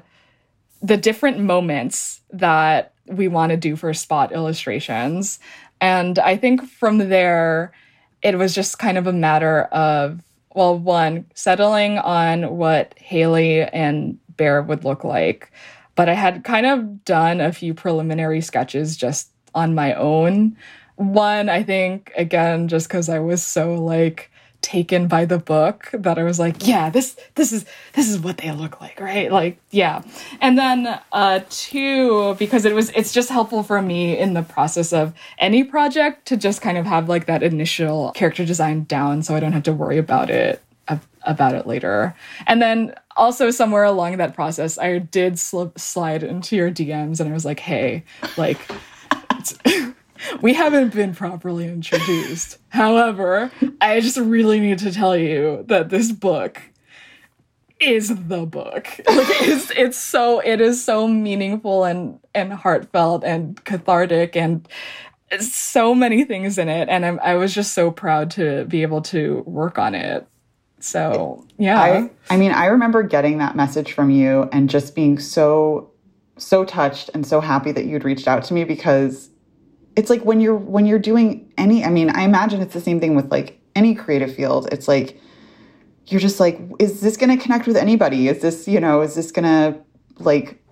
Speaker 3: the different moments that we want to do for spot illustrations. And I think from there, it was just kind of a matter of, well, one, settling on what Haley and Bear would look like. But I had kind of done a few preliminary sketches just on my own. One, I think, again, just because I was so like taken by the book that I was like, yeah, this this is this is what they look like, right? Like, yeah. And then uh two, because it was it's just helpful for me in the process of any project to just kind of have like that initial character design down so I don't have to worry about it about it later. And then also somewhere along that process, I did slip slide into your DMs and I was like, hey, like we haven't been properly introduced. However, I just really need to tell you that this book is the book. Like it's it's so it is so meaningful and and heartfelt and cathartic and so many things in it and I'm, I was just so proud to be able to work on it. So, yeah.
Speaker 2: I I mean, I remember getting that message from you and just being so so touched and so happy that you'd reached out to me because it's like when you're when you're doing any i mean i imagine it's the same thing with like any creative field. It's like you're just like is this going to connect with anybody? Is this you know is this going to like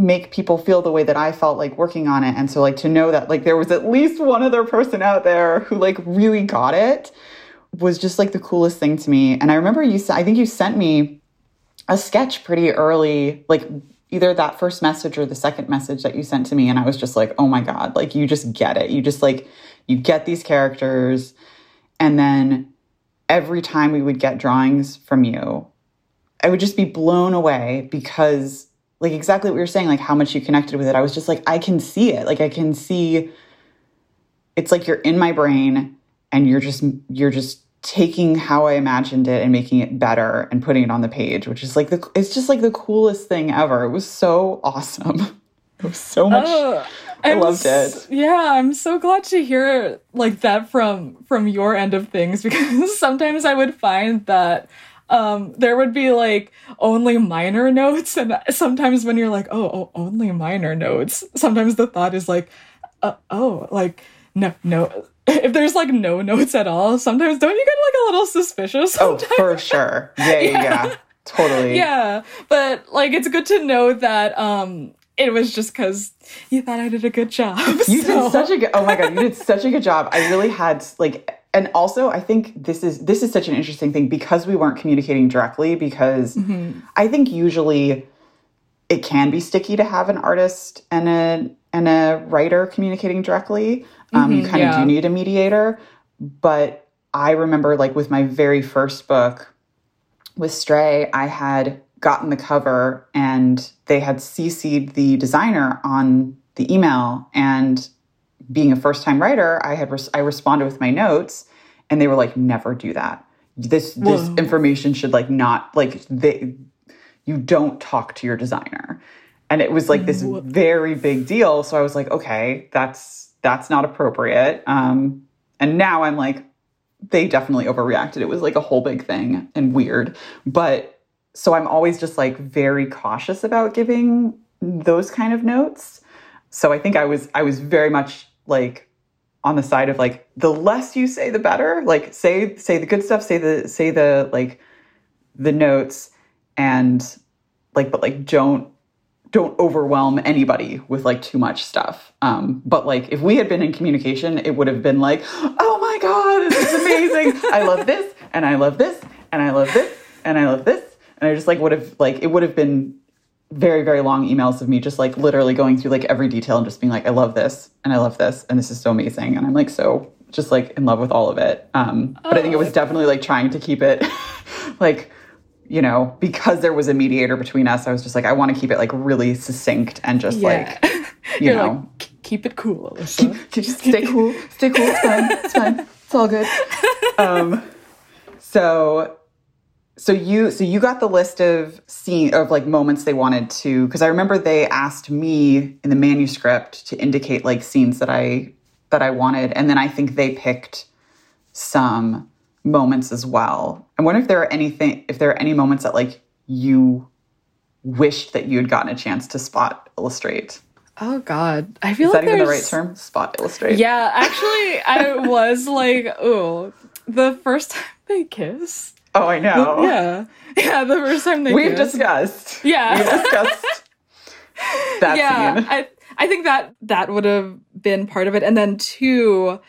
Speaker 2: make people feel the way that i felt like working on it? And so like to know that like there was at least one other person out there who like really got it was just like the coolest thing to me. And i remember you i think you sent me a sketch pretty early like either that first message or the second message that you sent to me and i was just like oh my god like you just get it. You just like you get these characters. And then every time we would get drawings from you i would just be blown away because like exactly what you're saying like how much you connected with it. I was just like i can see it. Like i can see it's like you're in my brain and you're just you're just taking how I imagined it and making it better and putting it on the page, which is like the it's just like the coolest thing ever. It was so awesome. It was so much. Oh, I loved it.
Speaker 3: Yeah, I'm so glad to hear like that from from your end of things because sometimes I would find that um, there would be like only minor notes, and sometimes when you're like, oh, oh only minor notes, sometimes the thought is like, uh, oh, like no, no, if there's like no notes at all, sometimes don't you get like a little suspicious?
Speaker 2: Sometimes? Oh, for sure. Yeah, yeah, yeah. Totally.
Speaker 3: Yeah. But like it's good to know that um it was just because you thought I did a good job.
Speaker 2: You so. did such a good oh my god, you did such a good job. I really had like and also I think this is this is such an interesting thing because we weren't communicating directly because mm-hmm. I think usually it can be sticky to have an artist and a and a writer communicating directly. Um, mm-hmm, you kind of yeah. do need a mediator. But I remember, like, with my very first book with Stray, I had gotten the cover and they had CC'd the designer on the email. And being a first time writer, I had res- I responded with my notes and they were like, never do that. This this information should like not like they you don't talk to your designer. And it was like this very big deal. So I was like, okay, that's that's not appropriate. Um, and now I'm like, they definitely overreacted. It was like a whole big thing and weird. But so I'm always just like very cautious about giving those kind of notes. So I think I was I was very much like on the side of like the less you say the better. Like say say the good stuff, say the say the like the notes and like but like don't don't overwhelm anybody with like too much stuff. Um, but like if we had been in communication, it would have been like, oh my God, this is amazing. I love this and I love this and I love this, and I love this. And I just like would have like it would have been very, very long emails of me just like literally going through like every detail and just being like, I love this and I love this and this is so amazing. And I'm like so just like in love with all of it. Um, but I think it was definitely like trying to keep it like, you know, because there was a mediator between us, I was just like, I want to keep it like really succinct and just
Speaker 3: Yeah.
Speaker 2: like, you
Speaker 3: You're
Speaker 2: know,
Speaker 3: like, keep it cool, Elissa.
Speaker 2: keep, just stay cool, stay cool. It's fine. It's fine. It's all good. Um, so, so you, so you got the list of scene of like moments they wanted to, because I remember they asked me in the manuscript to indicate like scenes that I that I wanted, and then I think they picked some moments as well. I wonder if there are anything, if there are any moments that like you wished that you had gotten a chance to spot illustrate.
Speaker 3: Oh God, I feel
Speaker 2: Is
Speaker 3: like
Speaker 2: that even the right term? Spot illustrate.
Speaker 3: Yeah, actually, I was like, oh, the first time they kiss.
Speaker 2: Oh, I know.
Speaker 3: Yeah, yeah, the first time they
Speaker 2: We've
Speaker 3: kiss.
Speaker 2: discussed.
Speaker 3: Yeah.
Speaker 2: We've discussed that
Speaker 3: yeah,
Speaker 2: scene.
Speaker 3: I I think that that would have been part of it, and then two.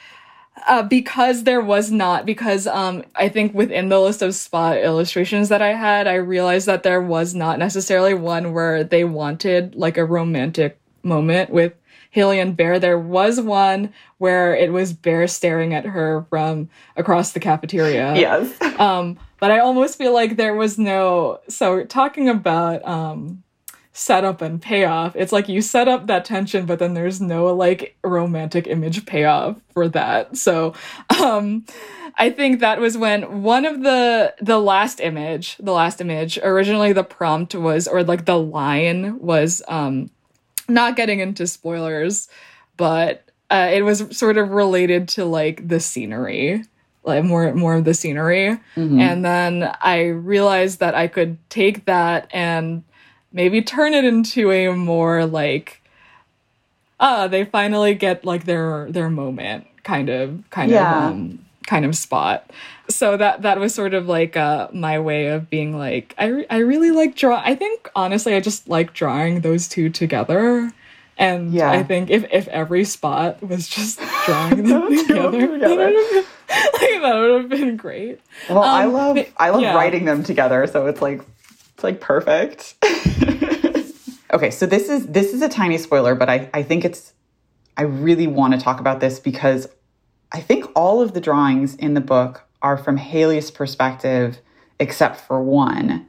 Speaker 3: Uh, because there was not because um I think within the list of spot illustrations that I had, I realized that there was not necessarily one where they wanted like a romantic moment with Haley and Bear. There was one where it was Bear staring at her from across the cafeteria.
Speaker 2: yes.
Speaker 3: Um, but I almost feel like there was no. So talking about um, setup and payoff, it's like you set up that tension, but then there's no like romantic image payoff for that. So um, I think that was when one of the the last image, the last image, originally the prompt was or like the line was um, not getting into spoilers, but uh, it was sort of related to like the scenery like more more of the scenery. And then i realized that i could take that and maybe turn it into a more like ah they finally get like their their moment kind of kind
Speaker 2: Yeah.
Speaker 3: of um, kind of spot so that that was sort of like uh my way of being like i re- i really like draw i think honestly i just like drawing those two together and
Speaker 2: Yeah.
Speaker 3: i think if if every spot was just drawing them together,
Speaker 2: together.
Speaker 3: that would been, like, that would have been great
Speaker 2: Well, I
Speaker 3: Um,
Speaker 2: love
Speaker 3: but-
Speaker 2: I love
Speaker 3: yeah.
Speaker 2: writing them together, so it's like it's like perfect. okay, so this is this is a tiny spoiler, but I, I think it's I really want to talk about this because I think all of the drawings in the book are from Haley's perspective, except for one,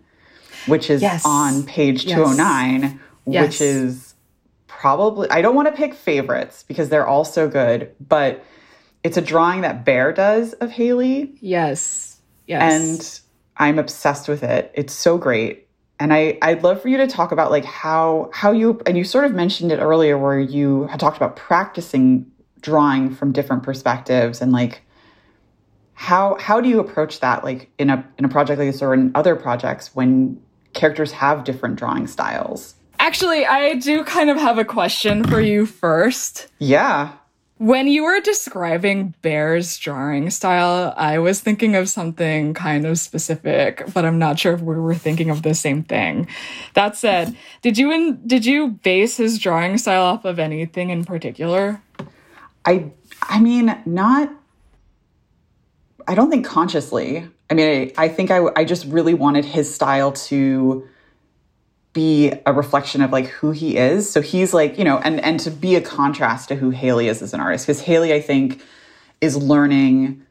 Speaker 2: which is
Speaker 3: Yes.
Speaker 2: on page
Speaker 3: Yes.
Speaker 2: 209,
Speaker 3: Yes.
Speaker 2: which is probably I don't want to pick favorites because they're all so good, but it's a drawing that Bear does of Haley
Speaker 3: yes yes
Speaker 2: and I'm obsessed with it. It's so great. And I, I'd love for you to talk about like how how you and you sort of mentioned it earlier where you had talked about practicing drawing from different perspectives and like how how do you approach that like in a in a project like this or in other projects when characters have different drawing styles?
Speaker 3: Actually, I do kind of have a question for you first.
Speaker 2: Yeah.
Speaker 3: When you were describing Bear's drawing style, I was thinking of something kind of specific, but I'm not sure if we were thinking of the same thing. That said, did you in, did you base his drawing style off of anything in particular?
Speaker 2: I I mean, not I don't think consciously. I mean, I, I think I, I just really wanted his style to be a reflection of like who he is. So he's like, you know, and and to be a contrast to who Haley is as an artist. Because Haley, I think, is learning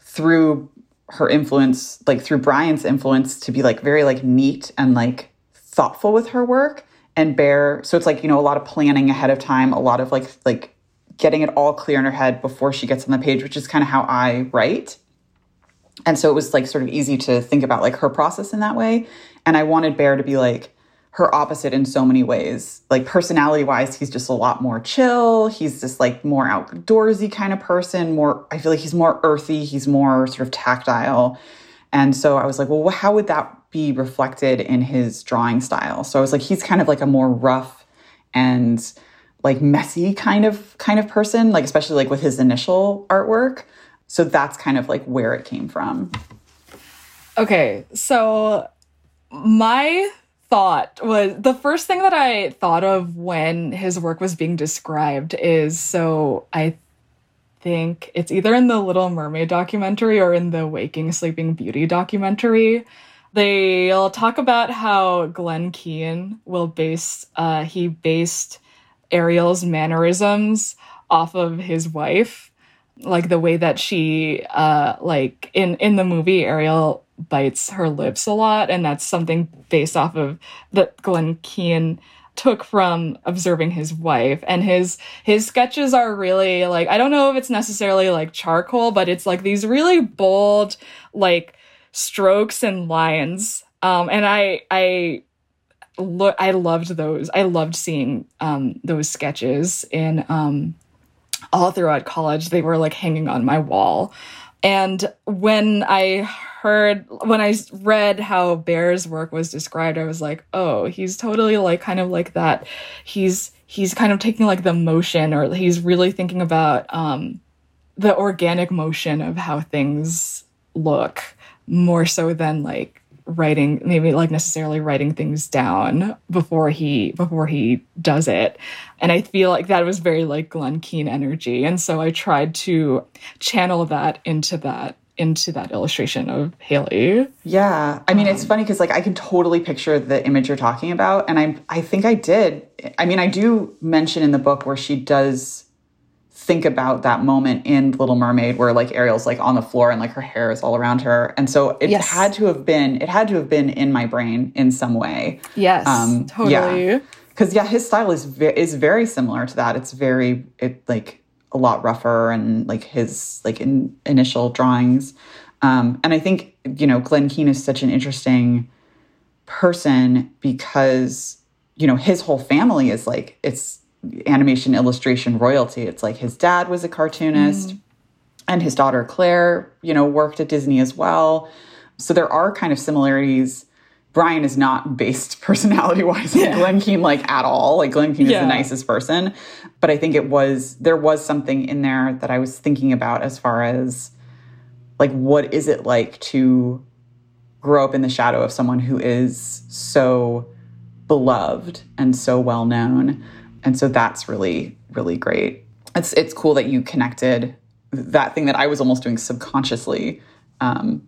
Speaker 2: through her influence, like through Brian's influence, to be like very like neat and like thoughtful with her work. And Bear, so it's like, you know, a lot of planning ahead of time, a lot of like like getting it all clear in her head before she gets on the page, which is kind of how I write. And so it was like sort of easy to think about like her process in that way. And I wanted Bear to be like her opposite in so many ways. Like personality wise, he's just a lot more chill. He's just like more outdoorsy kind of person. More, I feel like he's more earthy. He's more sort of tactile. And so I was like, well, how would that be reflected in his drawing style? So I was like, he's kind of like a more rough and like messy kind of kind of person, like especially like with his initial artwork. So that's kind of like where it came from.
Speaker 3: Okay, so my thought was the first thing that I thought of when his work was being described is so I think it's either in the Little Mermaid documentary or in the Waking Sleeping Beauty documentary. They'll talk about how Glen Keane will base uh, he based Ariel's mannerisms off of his wife, like the way that she uh, like in in the movie Ariel bites her lips a lot, and that's something based off of that Glen Keane took from observing his wife. And his his sketches are really like I don't know if it's necessarily like charcoal but it's like these really bold like strokes and lines. Um and I I look I loved those. I loved seeing um those sketches in um all throughout college. They were like hanging on my wall. And when I heard, when I read how Bear's work was described, I was like, oh, he's totally like kind of like that. He's he's kind of taking like the motion, or he's really thinking about um, the organic motion of how things look more so than like writing maybe like necessarily writing things down before he before he does it and i feel like that was very like glen keane energy and so i tried to channel that into that into that illustration of haley
Speaker 2: yeah i mean um, it's funny because like i can totally picture the image you're talking about and i i think i did i mean i do mention in the book where she does think about that moment in Little Mermaid where like Ariel's like on the floor and like her hair is all around her. And so it yes. had to have been it had to have been in my brain in some way.
Speaker 3: Yes. Um totally.
Speaker 2: Yeah. Cuz yeah, his style is ve- is very similar to that. It's very it like a lot rougher and like his like in initial drawings. Um and I think you know Glen Keane is such an interesting person because you know his whole family is like it's animation illustration royalty. It's like his dad was a cartoonist mm. and his daughter Claire, you know, worked at Disney as well. So there are kind of similarities. Brian is not based personality wise on yeah. Glen Keane like at all. Like Glen Keane yeah. is the nicest person. But I think it was there was something in there that I was thinking about as far as like what is it like to grow up in the shadow of someone who is so beloved and so well known and so that's really really great it's it's cool that you connected that thing that i was almost doing subconsciously um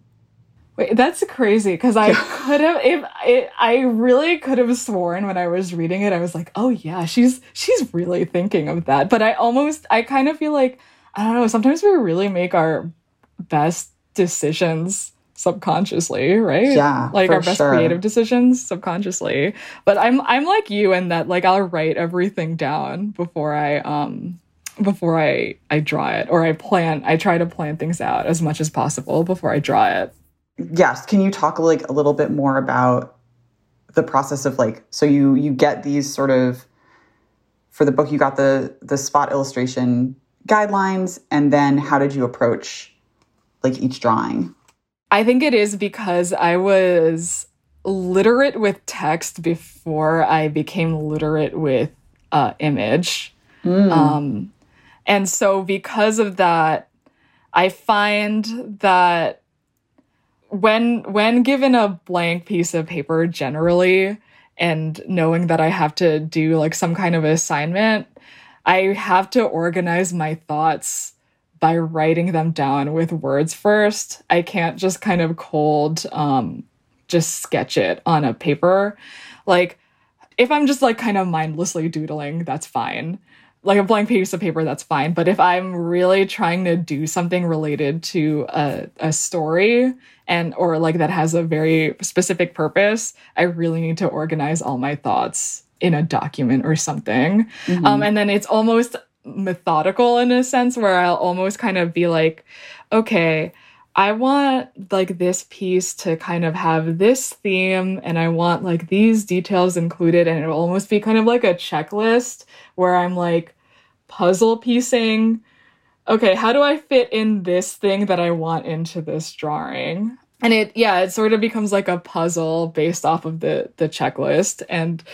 Speaker 3: Wait, that's crazy because I could have if it, I really could have sworn when I was reading it I was like, "Oh yeah, she's she's really thinking of that." But I almost I kind of feel like I don't know, sometimes we really make our best decisions subconsciously, right?
Speaker 2: Yeah.
Speaker 3: Like our best sure. creative decisions subconsciously. But I'm I'm like you in that like I'll write everything down before I um before I I draw it or I plan I try to plan things out as much as possible before I draw it.
Speaker 2: Yes, can you talk like a little bit more about the process of like so you you get these sort of for the book you got the the spot illustration guidelines and then how did you approach like each drawing?
Speaker 3: I think it is because I was literate with text before I became literate with uh, image. Mm. Um, and so, because of that, I find that when when given a blank piece of paper, generally, and knowing that I have to do like some kind of assignment, I have to organize my thoughts by writing them down with words first. I can't just kind of cold um just sketch it on a paper. Like if I'm just like kind of mindlessly doodling, that's fine. Like a blank piece of paper, that's fine. But if I'm really trying to do something related to a, a story and or like that has a very specific purpose, I really need to organize all my thoughts in a document or something. Mm-hmm. Um, and then it's almost methodical in a sense where I'll almost kind of be like, okay, I want like this piece to kind of have this theme and I want like these details included and it'll almost be kind of like a checklist where I'm like puzzle piecing okay, how do I fit in this thing that I want into this drawing? And it yeah, it sort of becomes like a puzzle based off of the the checklist and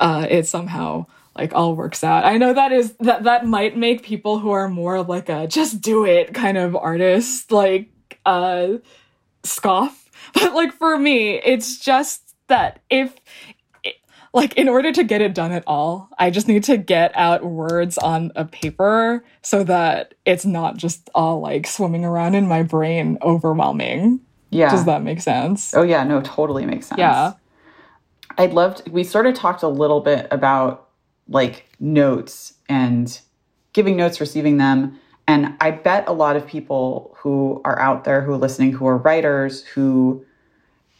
Speaker 3: uh it somehow like all works out. I know that is that that might make people who are more like a just do it kind of artist like uh scoff. But like for me, it's just that if like in order to get it done at all, I just need to get out words on a paper so that it's not just all like swimming around in my brain overwhelming.
Speaker 2: Yeah.
Speaker 3: Does that make sense?
Speaker 2: Oh yeah, no, totally makes sense.
Speaker 3: Yeah.
Speaker 2: I'd love to, we sort of talked a little bit about like notes and giving notes, receiving them. And I bet a lot of people who are out there who are listening, who are writers, who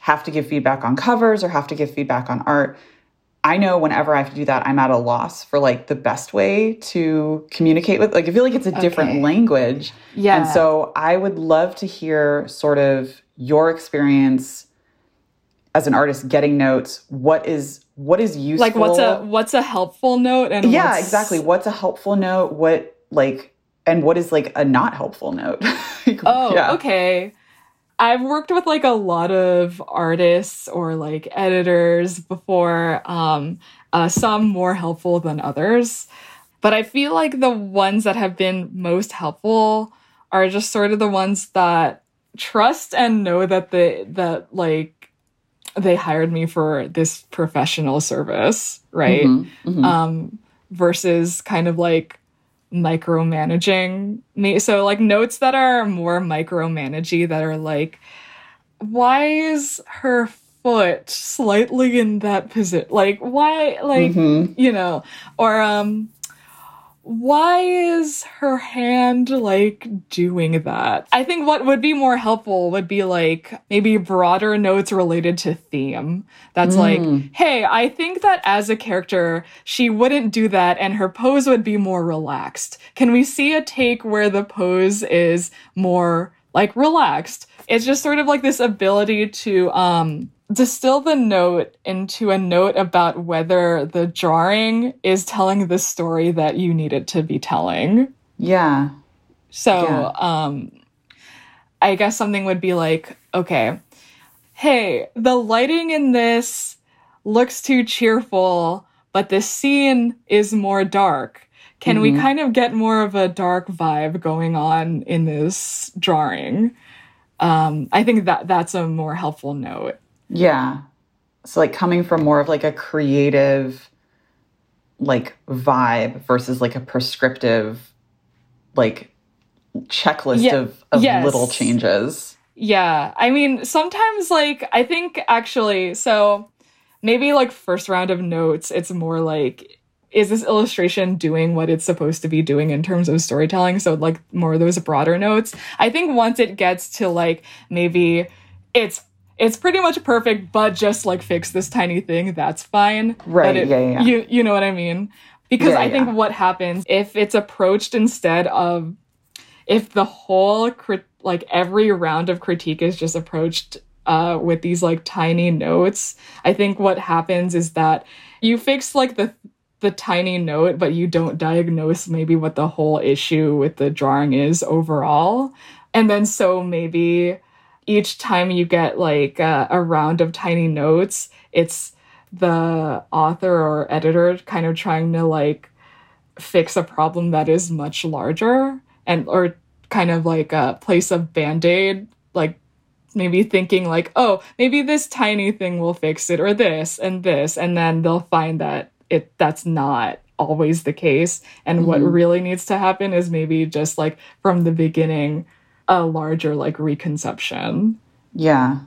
Speaker 2: have to give feedback on covers or have to give feedback on art. I know whenever I have to do that, I'm at a loss for like the best way to communicate with. Like, I feel like it's a different language.
Speaker 3: Yeah.
Speaker 2: And so I would love to hear sort of your experience as an artist getting notes. What is what is useful?
Speaker 3: Like what's a what's a helpful note and
Speaker 2: yeah,
Speaker 3: what's-
Speaker 2: exactly. What's a helpful note? What like and what is like a not helpful note? Like,
Speaker 3: Oh,
Speaker 2: yeah.
Speaker 3: okay. I've worked with like a lot of artists or like editors before, um, uh, some more helpful than others. But I feel like the ones that have been most helpful are just sort of the ones that trust and know that they that like they hired me for this professional service, right?
Speaker 2: Mhm, mhm.
Speaker 3: um, versus kind of like micromanaging me. So like notes that are more micromanagey that are like, why is her foot slightly in that position? Like why like
Speaker 2: Mhm.
Speaker 3: you know, or um why is her hand like doing that? I think what would be more helpful would be like maybe broader notes related to theme. That's like, hey, I think that as a character, she wouldn't do that and her pose would be more relaxed. Can we see a take where the pose is more like relaxed? It's just sort of like this ability to um distill the note into a note about whether the drawing is telling the story that you need it to be telling.
Speaker 2: Yeah.
Speaker 3: So,
Speaker 2: Yeah.
Speaker 3: um, I guess something would be like, okay, hey, the lighting in this looks too cheerful, but the scene is more dark. Can we kind of get more of a dark vibe going on in this drawing? Um, I think that that's a more helpful note.
Speaker 2: Yeah. So like coming from more of like a creative like vibe versus like a prescriptive like checklist
Speaker 3: Yeah,
Speaker 2: of, of
Speaker 3: yes.
Speaker 2: little changes.
Speaker 3: Yeah, I mean, sometimes like I think actually, so maybe like first round of notes, it's more like is this illustration doing what it's supposed to be doing in terms of storytelling? So like more of those broader notes. I think once it gets to like maybe it's it's pretty much perfect, but just like fix this tiny thing, that's fine.
Speaker 2: Right,
Speaker 3: it-
Speaker 2: yeah, yeah.
Speaker 3: You you know what I mean? Because
Speaker 2: Yeah,
Speaker 3: I think
Speaker 2: yeah.
Speaker 3: what happens if it's approached instead of if the whole crit- like every round of critique is just approached uh, with these like tiny notes, I think what happens is that you fix like the the tiny note, but you don't diagnose maybe what the whole issue with the drawing is overall, and then so maybe each time you get like uh, a round of tiny notes, it's the author or editor kind of trying to like fix a problem that is much larger and or kind of like a place of band-aid like maybe thinking like oh maybe this tiny thing will fix it or this and this and then they'll find that it that's not always the case. And what really needs to happen is maybe just like from the beginning a larger like reconception
Speaker 2: Yeah.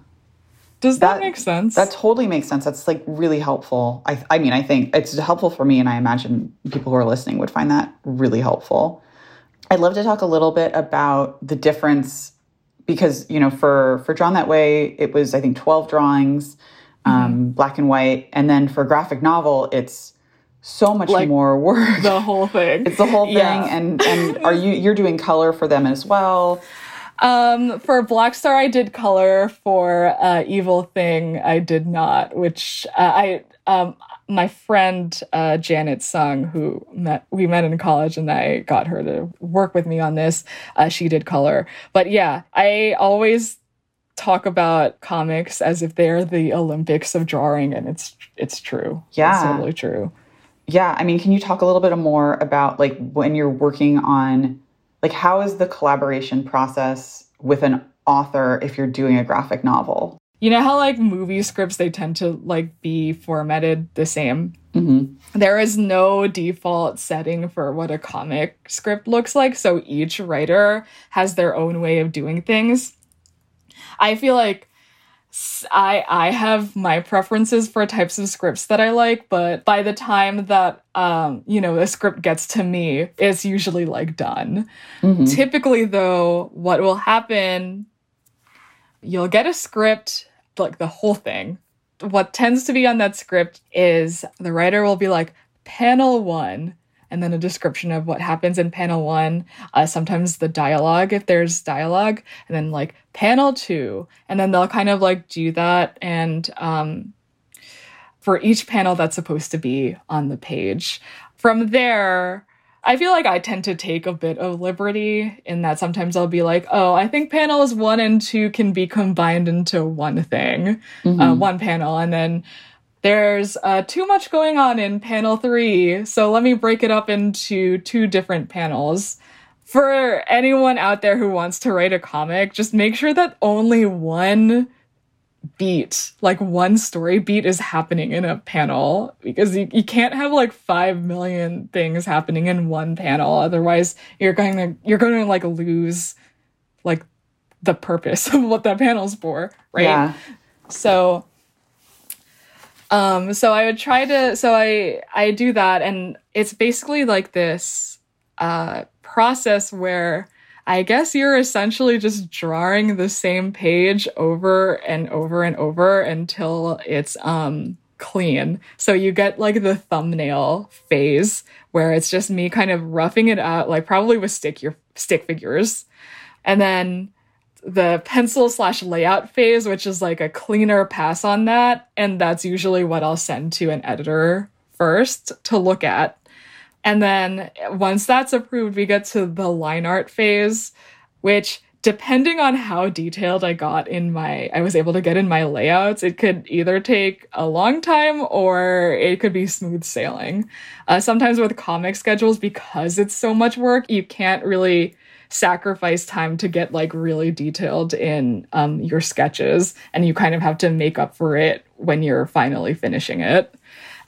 Speaker 3: does that,
Speaker 2: That-
Speaker 3: make sense
Speaker 2: That totally makes sense. That's like really helpful. I, I mean, I think it's helpful for me, and I imagine people who are listening would find that really helpful. I'd love to talk a little bit about the difference because you know, for for drawn that way, it was I think twelve drawings, um, black and white, and then for graphic novel, it's so much
Speaker 3: Like
Speaker 2: more work.
Speaker 3: the whole thing
Speaker 2: it's the whole thing,
Speaker 3: Yeah.
Speaker 2: and and are you you're doing color for them as well?
Speaker 3: Um, for Black Star, I did color. For uh, Evil Thing, I did not. Which uh, I um my friend uh, Janet Sung, who met we met in college, and I got her to work with me on this. Uh, she did color, but yeah, I always talk about comics as if they're the Olympics of drawing, and it's it's true.
Speaker 2: Yeah.
Speaker 3: it's totally true.
Speaker 2: Yeah, I mean, can you talk a little bit more about like when you're working on like how is the collaboration process with an author if you're doing a graphic novel?
Speaker 3: you know how like movie scripts they tend to like be formatted the same
Speaker 2: Mm-hmm.
Speaker 3: there is no default setting for what a comic script looks like so each writer has their own way of doing things i feel like i i have my preferences for types of scripts that i like but by the time that um you know the script gets to me it's usually like done
Speaker 2: Mhm.
Speaker 3: Typically, though, what will happen, you'll get a script, like the whole thing. What tends to be on that script is the writer will be like, panel one, and then a description of what happens in panel one. Uh, sometimes the dialogue, if there's dialogue, and then like panel two, and then they'll kind of like do that. And um, for each panel that's supposed to be on the page. From there, I feel like I tend to take a bit of liberty in that sometimes I'll be like, oh, I think panels one and two can be combined into one thing, uh,
Speaker 2: Mhm.
Speaker 3: one panel. And then there's uh, too much going on in panel three. So let me break it up into two different panels. For anyone out there who wants to write a comic, just make sure that only one beat, like one story beat is happening in a panel because you, you can't have like 5 million things happening in one panel. Otherwise, you're going to, you're going to like lose like the purpose of what that panel's for, right?
Speaker 2: Yeah.
Speaker 3: So um so I would try to so I I do that and it's basically like this uh process where I guess you're essentially just drawing the same page over and over and over until it's um clean. So you get like the thumbnail phase where it's just me kind of roughing it out like probably with stick your stick figures. And then the pencil slash layout phase, which is like a cleaner pass on that. And that's usually what I'll send to an editor first to look at. And then once that's approved, we get to the line art phase, which depending on how detailed I got in my, I was able to get in my layouts, it could either take a long time or it could be smooth sailing. Uh, sometimes with comic schedules, because it's so much work, you can't really sacrifice time to get like really detailed in um, your sketches and you kind of have to make up for it when you're finally finishing it.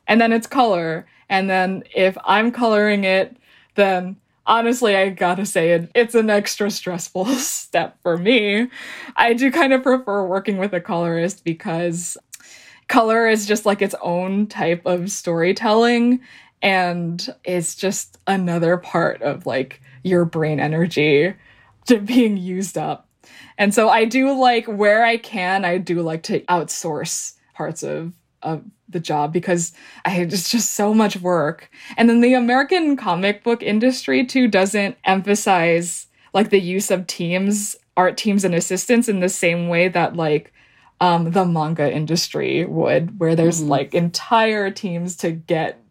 Speaker 3: And then it's color. And then if i'm coloring it then honestly i gotta say it, it's an extra stressful step for me. I do kind of prefer working with a colorist because color is just like its own type of storytelling and it's just another part of like your brain energy to being used up. And so I do like where I can, I do like to outsource parts of of the job because I it's just so much work. And then the American comic book industry too doesn't emphasize like the use of teams, art teams and assistants in the same way that like um the manga industry would where there's
Speaker 2: Mhm.
Speaker 3: like entire teams to get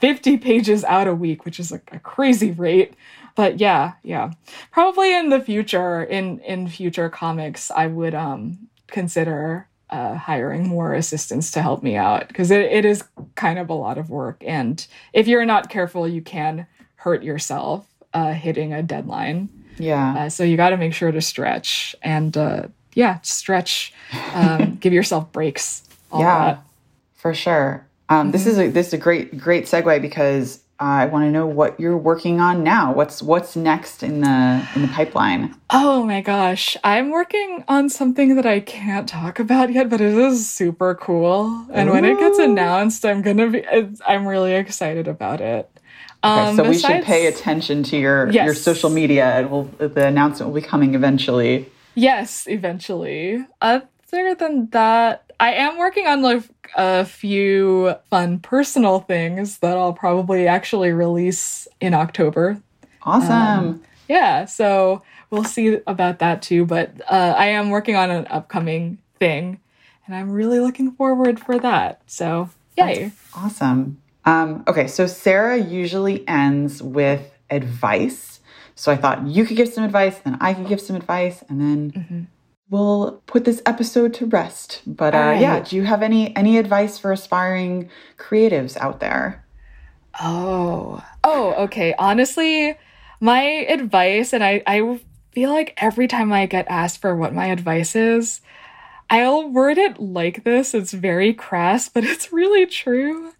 Speaker 3: 50 pages out a week, which is like a crazy rate. But yeah, yeah. Probably in the future, in in future comics, I would um consider uh, hiring more assistants to help me out because it, it is kind of a lot of work. And if you're not careful, you can hurt yourself uh, hitting a deadline.
Speaker 2: Yeah.
Speaker 3: Uh, so you got to make sure to stretch and uh, yeah, stretch, um, give yourself breaks.
Speaker 2: Yeah.
Speaker 3: that.
Speaker 2: For sure. Um, This is a this is a great great segue because I want to know what you're working on now. What's what's next in the in the pipeline?
Speaker 3: Oh my gosh, I'm working on something that I can't talk about yet, but it is super cool. And when it gets announced, I'm gonna be. it's- I'm really excited about it.
Speaker 2: Okay,
Speaker 3: Um,
Speaker 2: so we should pay attention to your your social media. It will the announcement will be coming eventually.
Speaker 3: Yes, eventually. Other than that, I am working on like a few fun personal things that I'll probably actually release in October.
Speaker 2: Awesome.
Speaker 3: Um, Yeah, so we'll see about that too. But uh, I am working on an upcoming thing, and I'm really looking forward for that. So yay!
Speaker 2: Awesome. Um, okay, so Sarah usually ends with advice. So I thought you could give some advice, then I could give some advice, and then
Speaker 3: Mhm.
Speaker 2: We'll put this episode to rest. But uh,
Speaker 3: right.
Speaker 2: yeah, do you have any any advice for aspiring creatives out there?
Speaker 3: Oh, oh, okay. Honestly, my advice, and I, I feel like every time I get asked for what my advice is, I'll word it like this. It's very crass, but it's really true.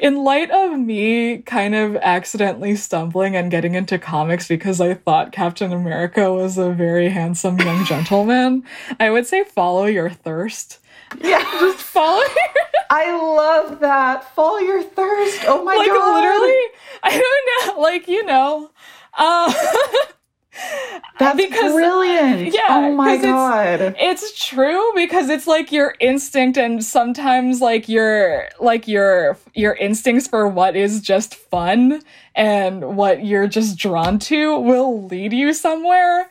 Speaker 3: In light of me kind of accidentally stumbling and getting into comics because I thought Captain America was a very handsome young gentleman, I would say follow your thirst.
Speaker 2: Yeah.
Speaker 3: Just follow your
Speaker 2: I love that. Follow your thirst. Oh my
Speaker 3: like
Speaker 2: god.
Speaker 3: Like literally I don't know, like you know. Uh
Speaker 2: That's
Speaker 3: because- uh,
Speaker 2: brilliant.
Speaker 3: Oh yeah,
Speaker 2: Oh my
Speaker 3: 'cause it's-
Speaker 2: god.
Speaker 3: It's true because it's like your instinct and sometimes like your like your your instincts for what is just fun and what you're just drawn to will lead you somewhere.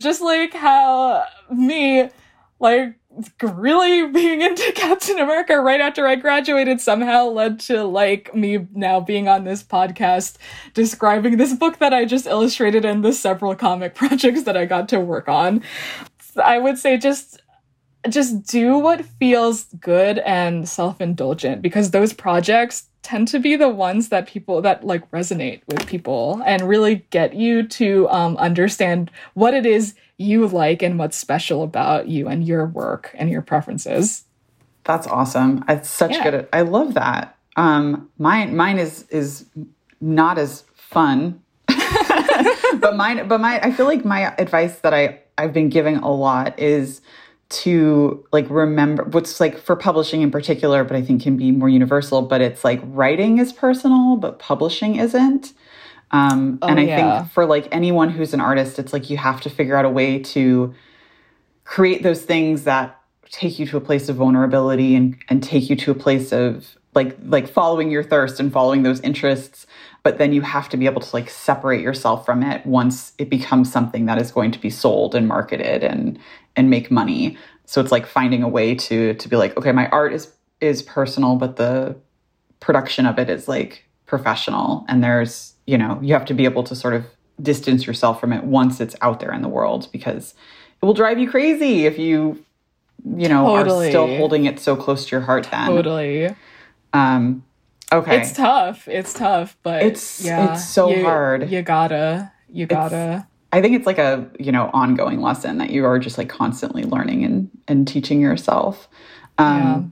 Speaker 3: Just like how me like really being into Captain America right after I graduated somehow led to like me now being on this podcast describing this book that I just illustrated and the several comic projects that I got to work on. I would say just just do what feels good and self-indulgent because those projects tend to be the ones that people that like resonate with people and really get you to um, understand what it is you like and what's special about you and your work and your preferences.
Speaker 2: That's awesome. It's such
Speaker 3: Yeah.
Speaker 2: good. I love that. Um, mine, mine is is not as fun, but mine, but my, I feel like my advice that I I've been giving a lot is to like remember what's like for publishing in particular, but I think can be more universal. But it's like writing is personal, but publishing isn't. Um, and
Speaker 3: Oh,
Speaker 2: I
Speaker 3: yeah.
Speaker 2: think for like anyone who's an artist, it's like you have to figure out a way to create those things that take you to a place of vulnerability and, and take you to a place of like like following your thirst and following those interests but then you have to be able to like separate yourself from it once it becomes something that is going to be sold and marketed and and make money so it's like finding a way to to be like okay my art is is personal but the production of it is like professional and there's you know you have to be able to sort of distance yourself from it once it's out there in the world because it will drive you crazy if you you know
Speaker 3: Totally.
Speaker 2: are still holding it so close to your heart then
Speaker 3: Totally.
Speaker 2: um okay
Speaker 3: It's tough. It's tough, but
Speaker 2: It's-
Speaker 3: yeah,
Speaker 2: it's so
Speaker 3: you-
Speaker 2: hard.
Speaker 3: You gotta. You gotta.
Speaker 2: i think it's like a you know ongoing lesson that you are just like constantly learning and and teaching yourself um
Speaker 3: Yeah.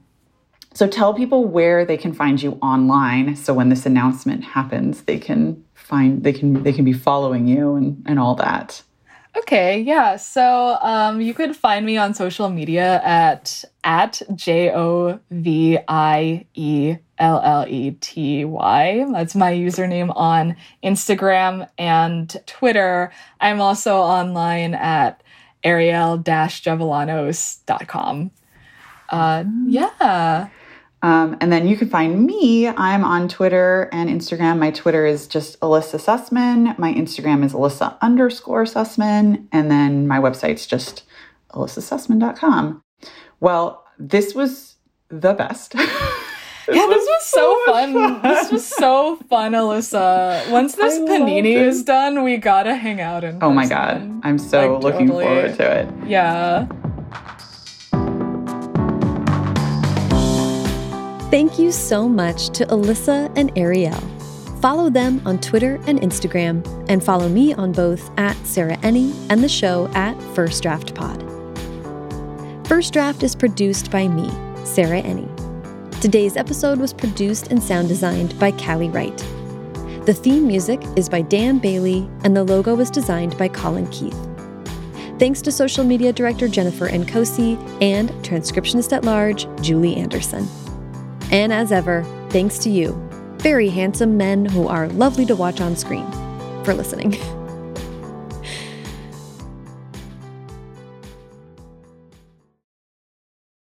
Speaker 2: so tell people where they can find you online so when this announcement happens they can find they can they can be following you and and all that
Speaker 3: Okay, yeah. So um, you could find me on social media at at J O V I E L L E T Y. That's my username on Instagram and Twitter. I'm also online at arielle-jovellanos.com. Uh, yeah.
Speaker 2: Um, and then you can find me. I'm on Twitter and Instagram. My Twitter is just Elissa Sussman. My Instagram is Elissa underscore Sussman. And then my website's just elissasussman.com. Well, this was the best.
Speaker 3: Yeah, this was so fun. This was so fun, Elissa. Once this
Speaker 2: I
Speaker 3: panini is done, we gotta hang out in
Speaker 2: Oh my. God. I'm so
Speaker 3: Like,
Speaker 2: looking
Speaker 3: totally.
Speaker 2: forward to it.
Speaker 3: Yeah.
Speaker 1: Thank you so much to Elissa and Arielle. Follow them on Twitter and Instagram, and follow me on both at Sarah Enni and the show at First Draft Pod. First Draft is produced by me, Sarah Enni. Today's episode was produced and sound designed by Callie Wright. The theme music is by Dan Bailey, and the logo was designed by Colin Keith. Thanks to social media director Jennifer Nkosi and transcriptionist at large Julie Anderson. And as ever, thanks to you, very handsome men who are lovely to watch on screen, for listening.